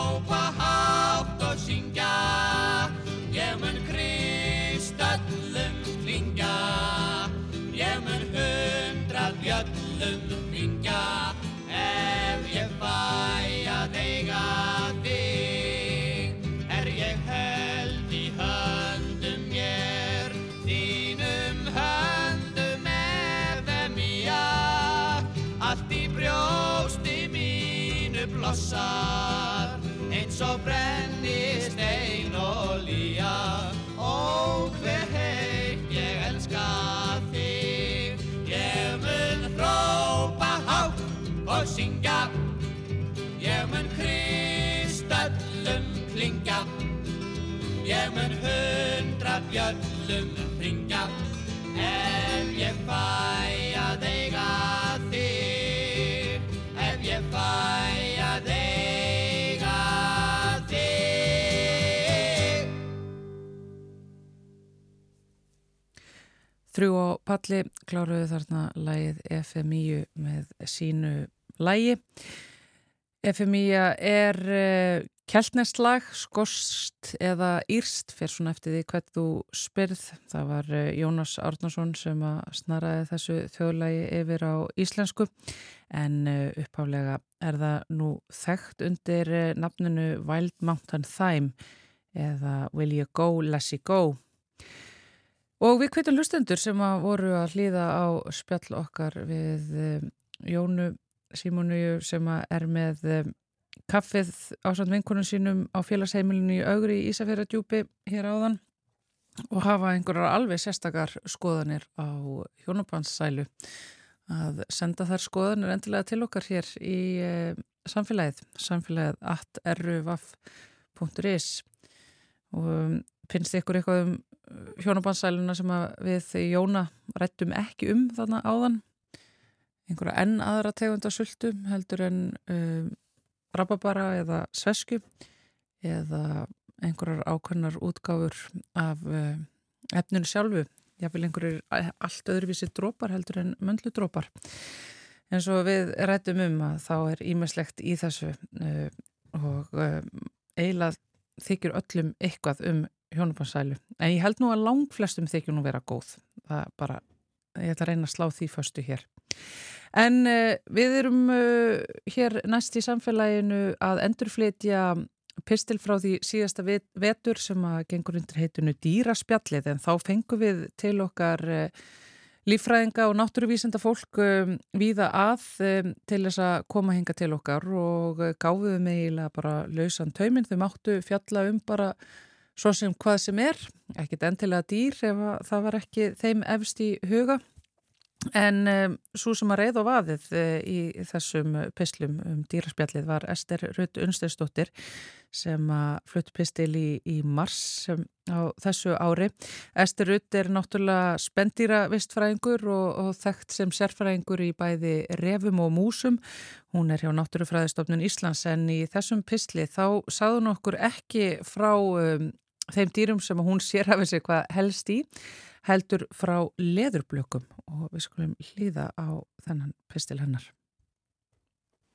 Eins og brennist ein og lía Ó hver heitt ég elska þig. Ég mun hrópa hátt og syngja. Ég mun kristöllum klingja. Ég mun hundra bjöllum palli kláruðu þarna lægið FMI með sínu lægi. FMI er uh, keltneslag, skost eða írst, fyrir svona eftir því hvert þú spyrð. Það var uh, Jónas Árnason sem að snaraði þessu þjóðlægi yfir á íslensku en uh, upphálega er það nú þekkt undir nafninu Wild Mountain Thyme eða Will You Go, You Go. Og við kveitum hlustendur sem að voru að hlýða á spjall okkar við um, Jónu Simónu sem að er með um, kaffið ásand vinkunum sínum á félagsheimilinu í augri í Ísafjörðardjúpi hér áðan og hafa einhverjar alveg sérstakar skoðanir á hjónabanssælu að senda þær skoðanir endilega til okkar hér í eh, samfélagið, samfélagið attrvaf.is og um, finnst ykkur eitthvað um hjónabanssæluna sem við Jóna rættum ekki um þarna áðan. Einhverja enn aðra tegundasultu heldur en um, rababara eða svesku eða einhverjar ákveðnar útgáfur af uh, efninu sjálfu. Jáfnvel einhverjir allt öðruvísi drópar heldur en möndludrópar en svo við rættum um að þá er ímestlegt í þessu uh, og uh, eiginlega þykir öllum eitthvað um hjónubansælu. En ég held nú að lang flestum þykju nú vera góð. Það bara, ég ætla að reyna að slá því förstu hér. En uh, við erum uh, hér næst í samfélaginu að endurflytja pistil frá því síðasta vet, vetur sem að gengur undir heitunu dýraspjallið en þá fengum við til okkar uh, lífræðinga og náttúruvísenda fólk um, víða að um, til þess að koma hinga til okkar og gáðuðum eiginlega bara lausan tauminn. Þau máttu fjalla um bara svo sem hvað sem er, ekkit endilega dýr ef það var ekki þeim efst í huga en um, svo sem að reyð og vaðið uh, í þessum pislum um dýraspjallið var Ester Rutt Unsteinsdóttir sem að flutt pistil í, í mars sem, á þessu ári. Ester Rutt er náttúrulega spendýra vistfræðingur og, og þekkt sem sérfræðingur í bæði refum og músum. Hún er hjá Náttúrufræðistofnun Íslands en í þessum pisli þá sáðu nokkur ekki frá um, þeim dýrum sem hún sér hafið sér hvað helst í heldur frá leðurblökum og við skulum hlýða á þennan pistil hennar.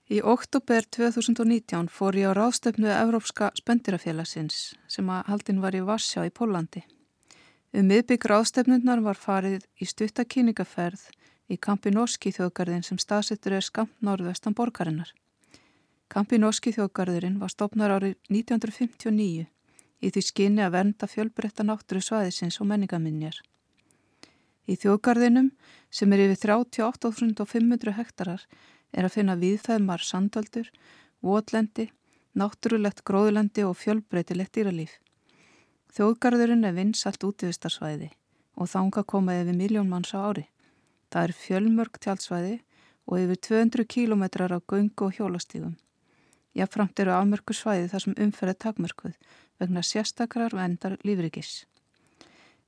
Í oktober 2019 fór ég á ráðstöfnu Evrópska spendirafélagsins sem að haldin var í Varsjá í Pólandi. Um miðbygg ráðstöfnurnar var farið í stuttakýningaferð í Kampinoski þjóðgarðin sem staðsettur er skamt norðvestan borgarinnar. Kampinoski þjóðgarðurinn var stopnar árið 1959 í því skinni að vernda fjölbreytta náttúru svæðisins og menningaminjar. Í þjóðgarðinum, sem er yfir 38.500 hektarar, er að finna viðfæðmar sandaldur, votlendi, náttúrulegt gróðlendi og fjölbreytilegt dýralíf. Þjóðgarðurinn er vinsalt útíðistarsvæði og þánga komaði yfir miljón manns á ári. Það er fjölmörg tjálsvæði og yfir 200 kílometrar á göngu og hjólastígum. Jáfnframt eru afmörku svæði þar sem umferðið takmörkuð vegna sérstakrar og endar lífrikis.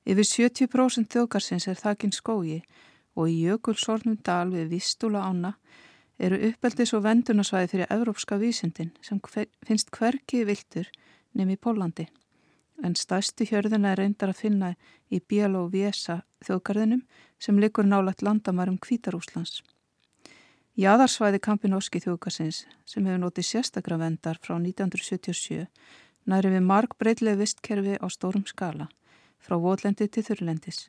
Yfir 70% þjókarsins er þakkinn skógi og í jökulsornum dal við Vistúla ána eru uppeldis og vendunarsvæði fyrir Evrópska vísindin sem hver, finnst hverki viltur nefn í Pólandi. En stæstu hjörðina er reyndar að finna í Bieló-Viesa þjókarðinum sem likur nálagt landamarum Kvítarúslands. Jæðarsvæði Kampinoski þjókarsins sem hefur notið sérstakra vendar frá 1977 næri við marg breytlega vistkerfi á stórum skala, frá votlendi til þurrlendis.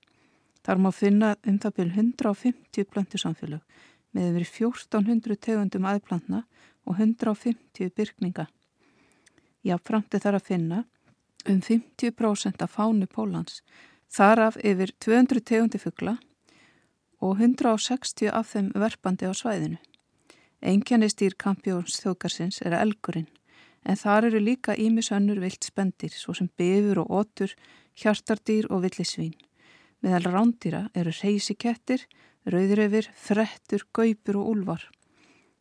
Þar má finna um það byrjum 150 plöntusamfélög með yfir 1400 tegundum aðplantna og 150 byrkninga. Jáfnframt er þar að finna um 50% af fánu Pólans, þar af yfir 200 tegundi fuggla og 160 af þeim verpandi á svæðinu. Engjarni stýr kampjóns þjókarsins er elgurinn en þar eru líka ímisönnur vilt spendir svo sem befur og otur, hjartardýr og villisvín. Meðal rándýra eru reysikettir, rauðrefir, frettur, gaupur og úlvar.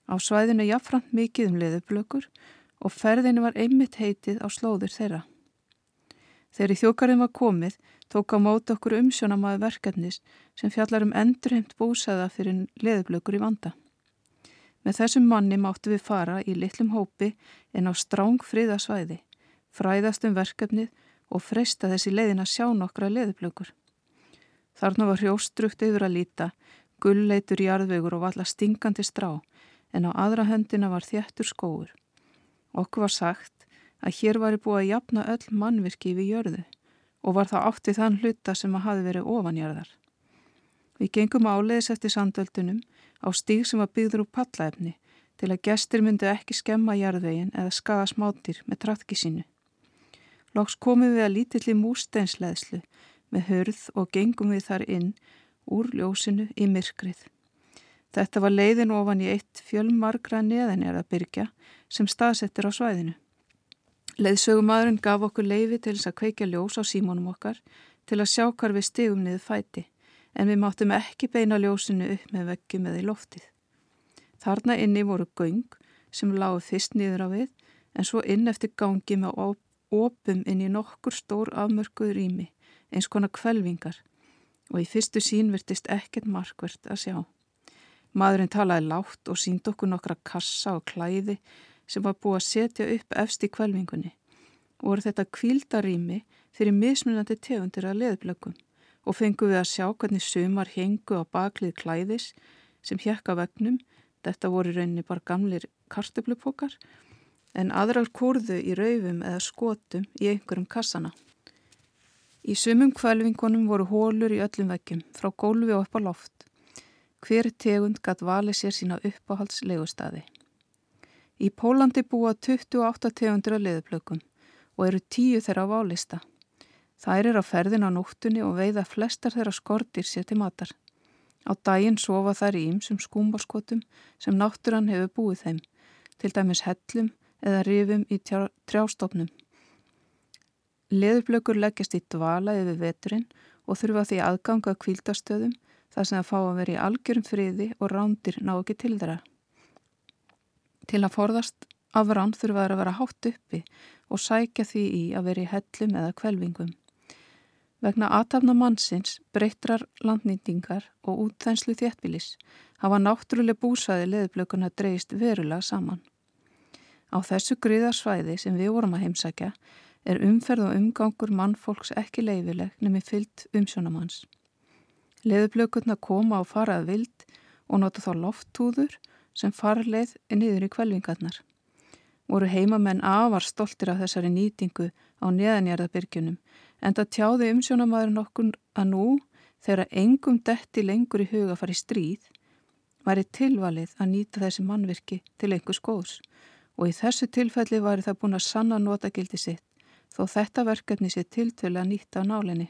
Á svæðinu jáfnframt mikið um leðublökur og ferðinu var einmitt heitið á slóður þeirra. Þegar í þjókarinn var komið tók á móti okkur umsjónamaði verkefnis sem fjallar um endurheimt búsaða fyrir leðublökur í vanda. Með þessum manni máttu við fara í litlum hópi en á stráng friðasvæði, fræðast um verkefnið og freysta þessi leiðin að sjá nokkra leðublökur. Þarna var hrjóstrukt yfir að líta, gullleitur jarðvegur og valla stingandi strá, en á aðra höndina var þjættur skóur. Okkur var sagt að hér var búið að japna öll mannvirki við jörðu og var það áttið þann hluta sem að hafi verið ofanjarðar. Við gengum áleiðis eftir sandöldunum á stíg sem var byggður úr pallaefni til að gestur myndu ekki skemma jarðvegin eða skaga smátir með trafki sínu. Lóks komum við að lítilli músteinsleðslu með hörð og gengum við þar inn úr ljósinu í myrkrið. Þetta var leiðin ofan í eitt fjölmargra neðanjara byrkja sem staðsettir á svæðinu. Leiðsögumadurinn gaf okkur leiði til þess að kveikja ljós á símónum okkar til að sjá hvar við stigum niður fæti en við máttum ekki beina ljósinu upp með veggjum eða í loftið. Þarna inni voru göng sem lágu fyrst niður á við en svo inn eftir gangi með opum inn í nokkur stór afmörkuð rými eins konar kvelvingar og í fyrstu sín virtist ekkert markvert að sjá. Maðurinn talaði látt og sínd okkur nokkra kassa og klæði sem var búið að setja upp efst í kvelvingunni og voru þetta kvíldarými fyrir mismunandi tegundir að leðblöggum og fengum við að sjá hvernig sumar hengu á baklið klæðis sem hjekka vegnum, þetta voru rauninni bara gamlir kartöflupokar en aðrar kurðu í raufum eða skotum í einhverjum kassana. Í sumum kvelvingunum voru hólur í öllum veggjum, frá gólfi og upp á loft. Hver tegund gatt valið sér sína uppáhaldslegustadi. Í Pólandi búa 28 tegundur af leðuplökum og eru tíu þeirra á válista. Þær er á ferðin á nóttunni og veiða flestar þeirra skortir sér til matar. Á daginn sofa þær í ýmsum skúmbarskotum sem náttúran hefur búið þeim, til dæmis hellum eða rifum í trjástofnum. Leðurblökur leggjast í dvala yfir veturinn og þurfa því aðganga kvíldastöðum þar sem það fá að vera í algjörum friði og rándir ná ekki til þeirra. Til að forðast af rán þurfa þær að vera hátt uppi og sækja því í að vera í hellum eða kvelvingum. Vegna aðtafna mannsins, breytrar landnýtingar og útþenslu þéttbílis hafa náttúrulega búsæði leðublökunna dreist verulega saman. Á þessu griðarsvæði sem við vorum að heimsækja er umferð og umgangur mannfólks ekki leifileg nefnir fyllt umsjónamanns. Leðublökunna koma á farað vild og nota þá lofttúður sem farleið niður í kvelvingarnar. Voru heimamenn afar stoltir af þessari nýtingu á neðanjarðabyrgjunum en það tjáði umsjónamaður nokkur að nú þegar engum detti lengur í huga fari stríð væri tilvalið að nýta þessi mannvirki til einhvers góðs og í þessu tilfelli var það búin að sanna notagildi sitt þó þetta verkefni sé tiltölu að nýtta á nálinni.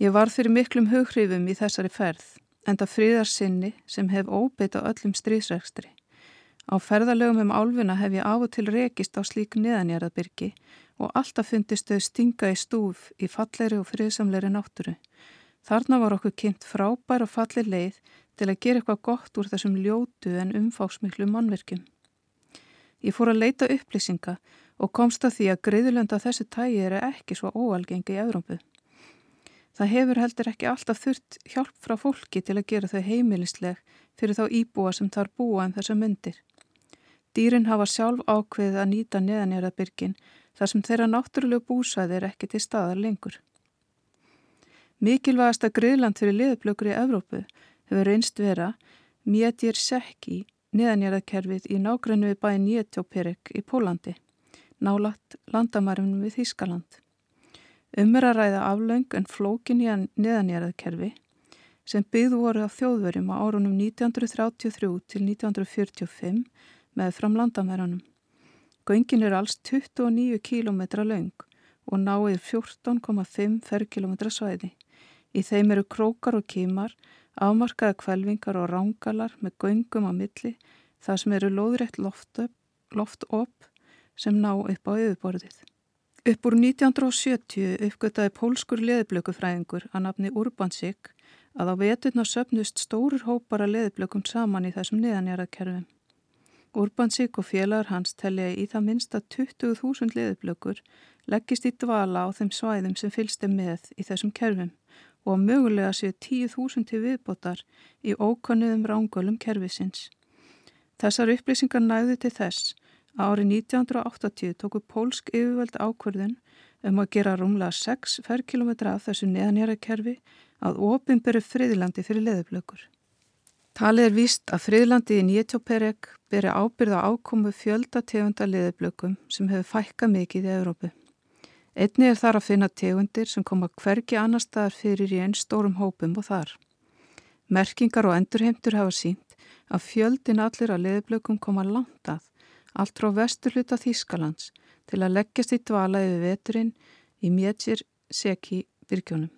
Ég var fyrir miklum hughrifum í þessari ferð en það fríðarsinni sem hef óbeitt á öllum stríðsregstri. Á ferðalögum um álfuna hef ég af og til rekist á slík neðanjaraðbyrgi og alltaf fundist þau stinga í stúf í falleri og friðsamleiri náttúru. Þarna var okkur kynnt frábær og falli leið til að gera eitthvað gott úr þessum ljótu en umfáksmiklu mannverkjum. Ég fór að leita upplýsinga og komst að því að greiðlönda þessu tægi eru ekki svo óalgengi í Európu. Það hefur heldur ekki alltaf þurft hjálp frá fólki til að gera þau heimilisleg fyrir þá íbúa sem þar búa en um þessa myndir. Dýrin hafa sjálf ákveðið að nýta neðanjörðabyrgin þar sem þeirra náttúrulega búsæði er ekki til staðar lengur. Mikilvægast að greiðland fyrir liðublökur í Evrópu hefur reynst vera Mjetir Sekki neðanjarakerfið í nágrennu við bæin Jétjóperik í Pólandi, nálagt landamærunum við Þískaland. Um er að ræða aflaung en flókin í að neðanjarakerfi sem byggðu voru á þjóðverjum á árunum 1933 til 1945 með fram landamærunum. Göngin er alls 29 km laung og náið 14,5 ferrkilometra svæði. Í þeim eru krókar og kímar Afmarkaða kvelvingar og rángalar með göngum á milli þar sem eru lóðrætt loft-op sem ná upp á yfirborðið. Upp úr 1970 uppgöttaði pólskur leðblökufræðingur að nafni Urbansik að á veturna söpnust stórir hópar að leðblökum saman í þessum niðanjarakerfum. Urbansik og félagar hans telja í það minsta 20.000 leðblökur leggist í dvala á þeim svæðum sem fylgst er með í þessum kerfum og mögulega séu 10.000 til viðbótar í ókonniðum rángölum kervisins. Þessar upplýsingar næðu til þess árið 1980 tóku pólsk yfirvöld ákverðun um að gera rúmlega 6 ferrkilometra af þessu neðanjara kerfi að ofinberu friðlandi fyrir leðublökur. Talið er víst að friðlandi í Nýtjóperek beri ábyrða ákomu fjölda tegunda leðublökum sem hefur fækka mikið í Európu. Einni er þar að finna tegundir sem koma hverki annar staðar fyrir í einn stórum hópum og þar. Merkingar og endurheimtur hafa sínt að fjöldin allir að leðblökum koma langt að, allt frá vesturluta Þískalands til að leggjast í dvala yfir veturinn í Mjetsir Seki byrkjónum.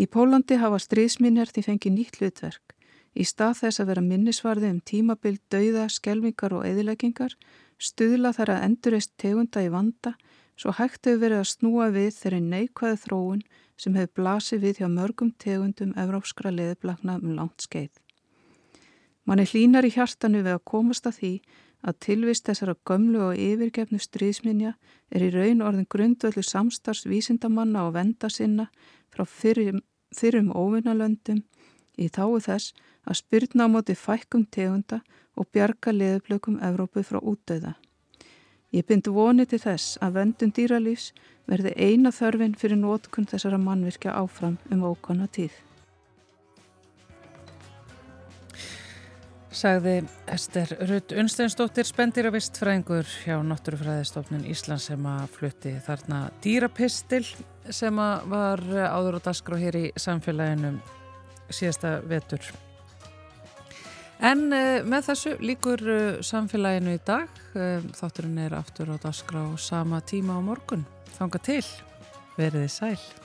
Í Pólandi hafa stríðsminjar því fengið nýtt hlutverk. Í stað þess að vera minnisvarði um tímabild, dauða, skelvingar og eðileggingar stuðla þar að endurist tegunda í vanda svo hægt hefur verið að snúa við þeirri neikvæðu þróun sem hefur blasið við hjá mörgum tegundum evrópskra leðiblakna um langt skeið. Manni hlínar í hjartanu við að komast að því að tilvist þessara gömlu og yfirgefnu stríðsminja er í raun orðin grundvöldu samstars vísindamanna og venda sinna frá fyrrum, fyrrum óvinnalöndum í þáu þess að spyrna á móti fækkum tegunda og bjarga leðublökum Evrópu frá útdauða. Ég bind vonið til þess að vöndun dýralífs verði eina þörfin fyrir nótkun þessara mannvirkja áfram um ókonna tíð. Sagði Ester Rutt Unsteinsdóttir spendiravistfræðingur hjá Náttúrufræðistofnun Íslands sem að flutti þarna dýrapistil sem að var áður og dasgrá hér í samfélaginu síðasta vetur. En uh, með þessu líkur uh, samfélaginu í dag. Uh, þátturinn er aftur á dasgrá sama tíma á morgun. Þanga til. Veriði sæl.